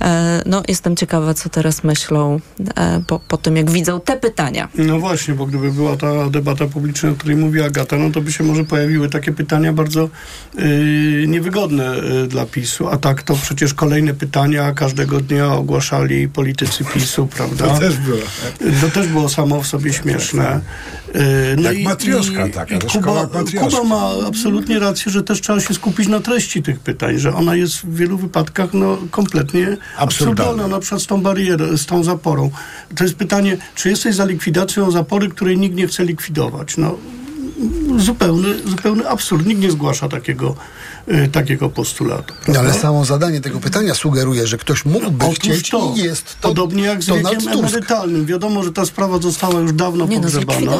e, no jestem ciekawa, co teraz myślą e, po, po tym, jak widzą te pytania. No właśnie, bo gdyby była ta debata publiczna, o której mówi Agata, no to by się może pojawiły takie pytania bardzo y, niewygodne y, dla PiSu. A tak to przecież kolejne pytania każdego dnia ogłaszali politycy PiSu, prawda? To też było. To też było samo w sobie śmieszne. Y, Jak matrioszka taka, i Kuba. Kuba ma absolutnie rację, że też trzeba się skupić na treści tych pytań, że ona jest w wielu wypadkach no, kompletnie Absurdalna. absurdalna, na przykład z tą barierą, z tą zaporą. To jest pytanie, czy jesteś za likwidacją zapory, której nikt nie chce likwidować? No, zupełny, zupełny absurd. Nikt nie zgłasza takiego, y, takiego postulatu. No, ale samo zadanie tego pytania sugeruje, że ktoś mógłby Otóż chcieć to, i jest to podobnie jak z Donald wiekiem Tusk. emerytalnym. Wiadomo, że ta sprawa została już dawno Nie no, pogrzebana.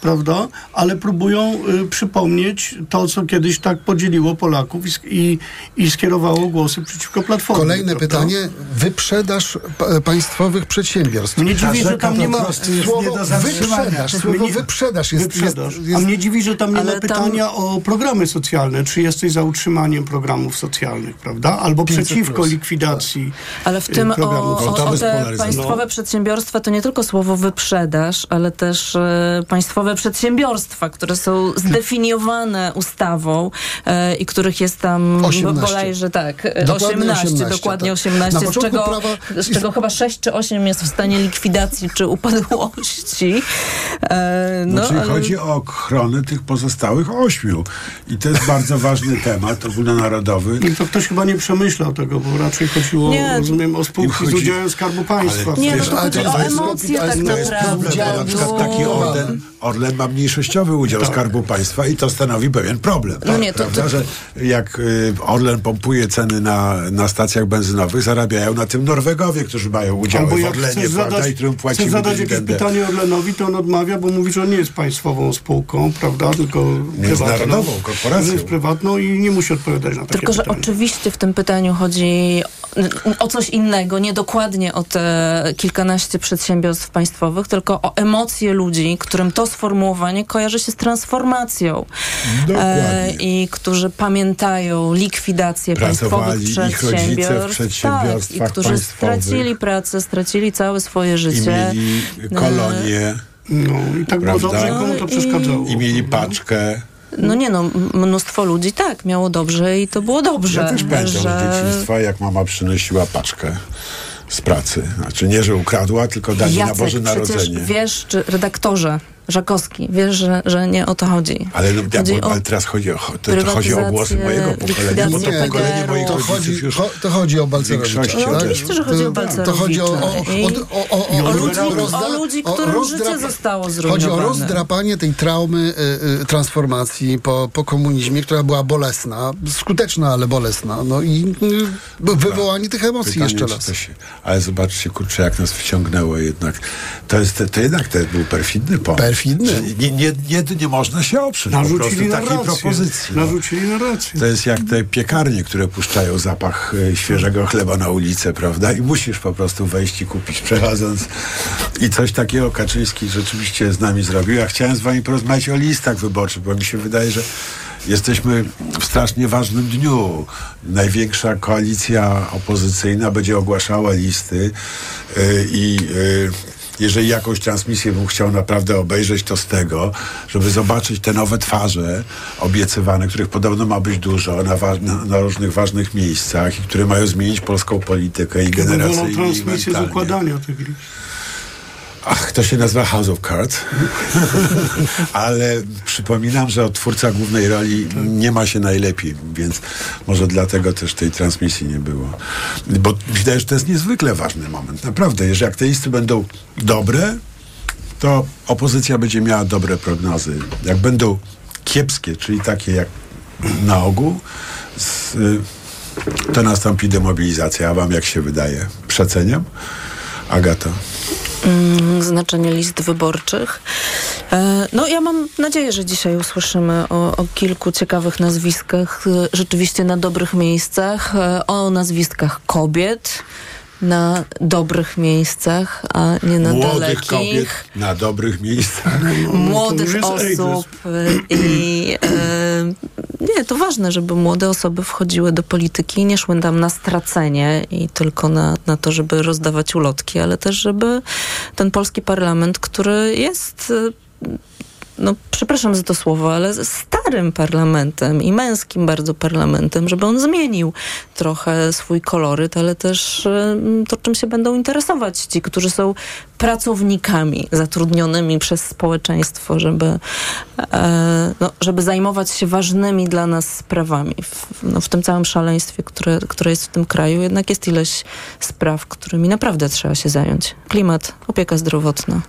Prawda? Ale próbują y, przypomnieć to, co kiedyś tak podzieliło Polaków i, i, i skierowało głosy przeciwko Platformie. Kolejne prawda? pytanie. Wyprzedaż pa- państwowych przedsiębiorstw. Mnie dziwi, że tam nie ma... Słowo wyprzedaż, słowo wyprzedaż jest, Wyprzedaż. jest, jest A mnie dziwi, że tam nie ma tam- pytania o programy socjalne. Czy jesteś za utrzymaniem programów socjalnych, prawda? Albo 500+. przeciwko likwidacji Ale w y, tym o, programów o, o socjalnych. te państwowe przedsiębiorstwa to nie tylko słowo wyprzedaż, ale też e, państwowe przedsiębiorstwa, które są zdefiniowane ustawą e, i których jest tam 18. bodajże tak, Dokładnie 18, 18, dokładnie tak. 18, Na z czego, prawa- z czego chyba 6 czy 8 jest w stanie likwidacji czy upadłości. E, No, no, czyli ale- chodzi o ochronę tych pozostałych ośmiu. I to jest bardzo ważny temat ogólnonarodowy. I to ktoś chyba nie przemyślał tego, bo raczej chodziło, Nie. rozumiem, o spółki chodzi- z udziałem Skarbu Państwa. Nie, no to ale chodzi o jest- emocje to jest- tak naprawdę. problem, bo na przykład taki Orlen, Orlen ma mniejszościowy udział Skarbu Państwa i to stanowi pewien problem. No tak, nie, to- prawda, to- że jak y, Orlen pompuje ceny na, na stacjach benzynowych, zarabiają na tym Norwegowie, którzy mają udziały Albo w Orlenie, chcesz prawda, zadać, i którym chcesz płacimy zadać jakieś pytanie Orlenowi, to on odmawia, bo mówi, że on nie jest państwową spółką, prawda, tylko Międzynarodową prywatną. korporacją. Że jest prywatną i nie musi odpowiadać na takie Tylko, że oczywiście w tym pytaniu chodzi o coś innego, nie dokładnie o te kilkanaście przedsiębiorstw państwowych, tylko o emocje ludzi, którym to sformułowanie kojarzy się z transformacją. Dokładnie. I którzy pamiętają likwidację państwowych Pracowali w przedsiębiorstw. przedsiębiorstwach tak, I którzy państwowych. stracili pracę, stracili całe swoje I życie. mieli kolonie. No i tak było Prawda? dobrze, komu to No i- przeszkadzało. I mieli paczkę. No nie no, mnóstwo ludzi tak, miało dobrze i to było dobrze. Ja też pamiętam z że... dzieciństwa, jak mama przynosiła paczkę z pracy. Znaczy nie, że ukradła, tylko dali na Boże przecież Narodzenie. wiesz, czy redaktorze Żakowski, wiesz, że, że nie o to chodzi. Ale, ja, Chodzi bo, ale teraz chodzi o, to, to chodzi o głosy mojego pokolenia, bo to likwidację pokolenie moich to chodzi, już cho, to chodzi o Balcerowicza. No, odeszło. oczywiście, że chodzi o To- To chodzi o, o, o, o, o, ludzi- o którym życie zostało Chodzi o zrujnowane. rozdrapanie tej traumy y, y, transformacji po, po komunizmie, która była bolesna, skuteczna, ale bolesna. No i y, wywołanie tych emocji Pytanie, jeszcze raz. się, ale zobaczcie, kurczę, jak nas wciągnęło jednak. To, jest, to jednak to był perfidny pomysł. Perfidny. Nie, nie, można się oprzeć po prostu Narzucili takiej propozycji. No. Narzucili. To jest jak te piekarnie, które puszczają zapach e, świeżego chleba na ulicę, prawda? I musisz po prostu wejść i kupić przechodząc. I coś takiego Kaczyński rzeczywiście z nami zrobił. Ja chciałem z wami porozmawiać o listach wyborczych, bo mi się wydaje, że jesteśmy w strasznie ważnym dniu. Największa koalicja opozycyjna będzie ogłaszała listy y, i y, jeżeli jakąś transmisję bym chciał naprawdę obejrzeć, to z tego, żeby zobaczyć te nowe twarze obiecywane, których podobno ma być dużo na, wa- na, różnych ważnych miejscach i które mają zmienić polską politykę i Wolą generacyjnie i transmisję z układania tych list. Ach, to się nazywa House of Cards. Ale przypominam, że od twórca głównej roli nie ma się najlepiej, więc może dlatego też tej transmisji nie było. Bo widać, że to jest niezwykle ważny moment. Naprawdę, jeżeli listy będą dobre, to opozycja będzie miała dobre prognozy. Jak będą kiepskie, czyli takie jak na ogół, y, to nastąpi demobilizacja. A wam jak się wydaje? Przeceniam? Agata. Mm, znaczenie list wyborczych. E, No ja mam nadzieję, że dzisiaj usłyszymy o, o kilku ciekawych nazwiskach, e, rzeczywiście na dobrych miejscach, e, o nazwiskach kobiet na dobrych miejscach, a nie na Młodych dalekich. kobiet na dobrych miejscach. młodych No, osób i nie, to ważne, żeby młode osoby wchodziły do polityki i nie szły tam na stracenie i tylko na, na to, żeby rozdawać ulotki, ale też, żeby ten polski parlament, który jest no przepraszam za to słowo, ale starym parlamentem i męskim bardzo parlamentem, żeby on zmienił trochę swój koloryt, ale też e, to, czym się będą interesować ci, którzy są pracownikami zatrudnionymi przez społeczeństwo, żeby, e, no, żeby zajmować się ważnymi dla nas sprawami. W, no, w tym całym szaleństwie, które, które jest w tym kraju, jednak jest ileś spraw, którymi naprawdę trzeba się zająć. Klimat, opieka zdrowotna.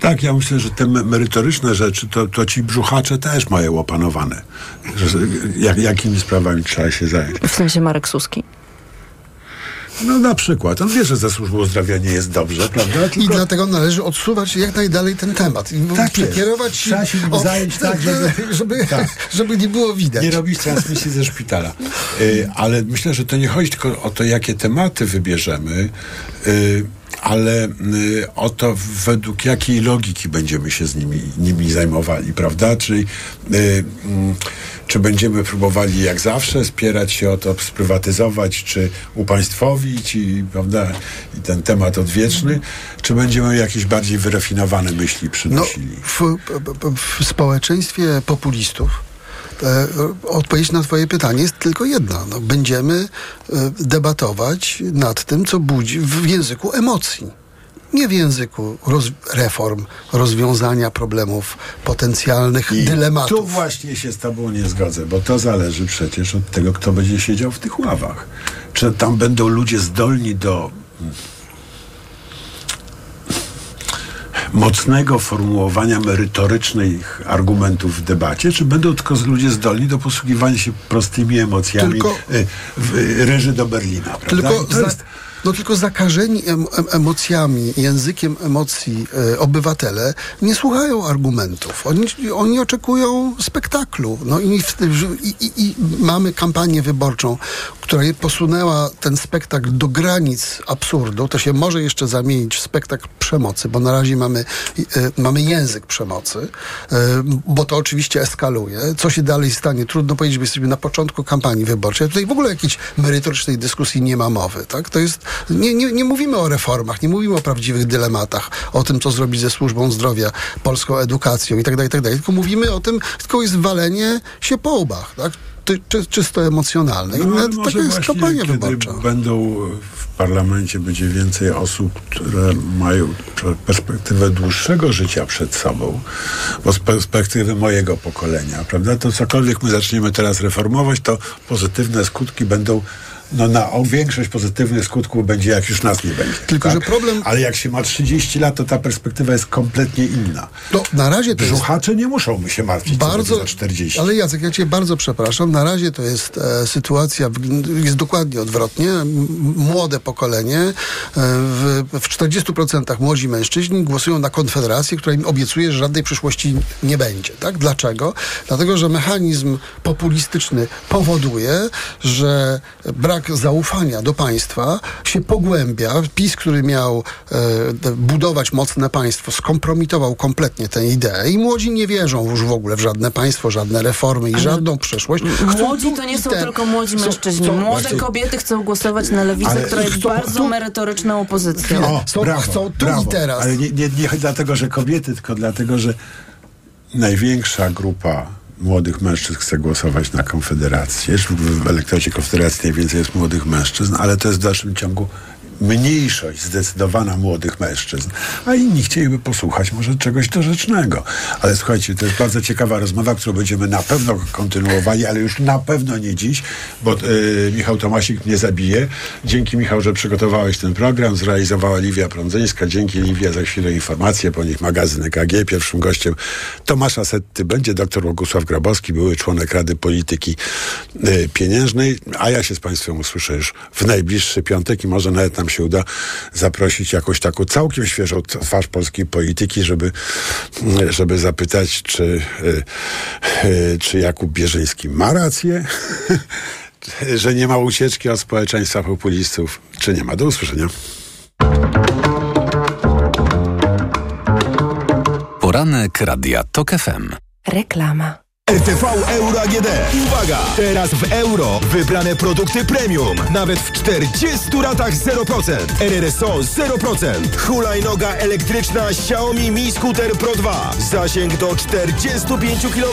Tak, ja myślę, że te me- merytoryczne rzeczy, to, to ci brzuchacze też mają opanowane. Że, jak, jakimi sprawami trzeba się zająć. W sensie Marek Suski. No na przykład, on wie, że ze służbą zdrowia nie jest dobrze, prawda? I Tylko dlatego należy odsuwać jak najdalej ten temat. I Tak jest. przekierować Trzeba się nim zająć tak, żeby- żeby, Tak. żeby nie było widać. nie robić transmisji ze szpitala. Y, ale myślę, że to nie chodzi tylko o to, jakie tematy wybierzemy, y, ale y, o to, według jakiej logiki będziemy się z nimi, nimi zajmowali, prawda? Czyli y, mm, czy będziemy próbowali jak zawsze spierać się o to, sprywatyzować, czy upaństwowić i, prawda, i ten temat odwieczny, czy będziemy jakieś bardziej wyrafinowane myśli No, przynosili? w, w społeczeństwie populistów odpowiedź na twoje pytanie jest tylko jedna. No, będziemy e, debatować nad tym, co budzi w języku emocji. nie w języku roz, reform, rozwiązania problemów, potencjalnych I dylematów. Tu właśnie się z tobą nie zgodzę, bo to zależy przecież od tego, kto będzie siedział w tych ławach. Czy tam będą ludzie zdolni do mocnego formułowania merytorycznych argumentów w debacie, czy będą tylko ludzie zdolni do posługiwania się prostymi emocjami Tylko- w y, reży do Berlina. Prawda? Tylko, jest, no tylko zakażeni em, em, emocjami, językiem emocji e, obywatele nie słuchają argumentów. Oni, oni oczekują spektaklu. No i, i, i, I mamy kampanię wyborczą, która posunęła ten spektakl do granic absurdu. To się może jeszcze zamienić w spektakl przemocy, bo na razie mamy, e, mamy język przemocy, e, bo to oczywiście eskaluje. Co się dalej stanie? Trudno powiedzieć, bo jesteśmy na początku kampanii wyborczej. Tutaj w ogóle jakiejś merytorycznej dyskusji nie ma mowy. Tak? To jest, nie, nie, nie mówimy o reformach, nie mówimy o prawdziwych dylematach, o tym, co zrobić ze służbą zdrowia, polską edukacją i tak dalej, i tak. Tylko mówimy o tym, tylko jest walenie się po łbach. Tak? Ty, czy, czysto emocjonalne. I No, nawet może taka jest kampania wyborcza. będą w parlamencie będzie więcej osób, które mają perspektywę dłuższego życia przed sobą, bo z perspektywy mojego pokolenia, prawda, to cokolwiek my zaczniemy teraz reformować, to pozytywne skutki będą no na o większość pozytywnych skutków będzie, jak już nas nie będzie. Tylko, że problem- Ale jak się ma 30 lat, to ta perspektywa jest kompletnie inna. No, na razie to jest Brzuchacze nie muszą się martwić bardzo, za 40. ale Jacek, ja cię bardzo przepraszam. Na razie to jest e, sytuacja, jest dokładnie odwrotnie. Młode pokolenie, e, w, w 40% młodzi mężczyźni głosują na Konfederację, która im obiecuje, że żadnej przyszłości nie będzie. Tak? Dlaczego? Dlatego, że mechanizm populistyczny powoduje, że brak zaufania do państwa się pogłębia. PiS, który miał e, budować mocne państwo, skompromitował kompletnie tę ideę i młodzi nie wierzą już w ogóle w żadne państwo, żadne reformy i żadną przyszłość. Chcą Młodzi to nie są ten. tylko młodzi mężczyźni. Młode właśnie- kobiety chcą głosować na lewicę, Ale która jest chcą bardzo tu- merytoryczną opozycją. Chwilę. Chcą- chcą tu i teraz. Ale nie, nie, nie dlatego, że kobiety, tylko dlatego, że największa grupa młodych mężczyzn chce głosować na Konfederację. W elektoracie Konfederacji najwięcej jest młodych mężczyzn, ale to jest w dalszym ciągu mniejszość zdecydowana młodych mężczyzn, a inni chcieliby posłuchać może czegoś dorzecznego. Ale słuchajcie, to jest bardzo ciekawa rozmowa, którą będziemy na pewno kontynuowali, ale już na pewno nie dziś, bo y, Michał Tomasik mnie zabije. Dzięki Michał, że przygotowałeś ten program, zrealizowała Liwia Prądzyńska. Dzięki Liwia za chwilę informacje, po nich magazyn EKG. Pierwszym gościem Tomasza Setty będzie dr Bogusław Grabowski, były członek Rady Polityki y, Pieniężnej, a ja się z Państwem usłyszę już w najbliższy piątek i może nawet nam się uda zaprosić jakąś taką całkiem świeżą twarz polskiej polityki, żeby, żeby zapytać, czy, y, y, czy Jakub Bierzyński ma rację, że nie ma ucieczki od społeczeństwa populistów, czy nie ma. Do usłyszenia. Poranek Radia TOK FM. Reklama. RTV Euro AGD. Uwaga! Teraz w euro wybrane produkty premium. Nawet w 40 ratach 0%. RRSO 0%. Hulajnoga elektryczna Xiaomi Mi Scooter Pro 2. Zasięg do 45 km.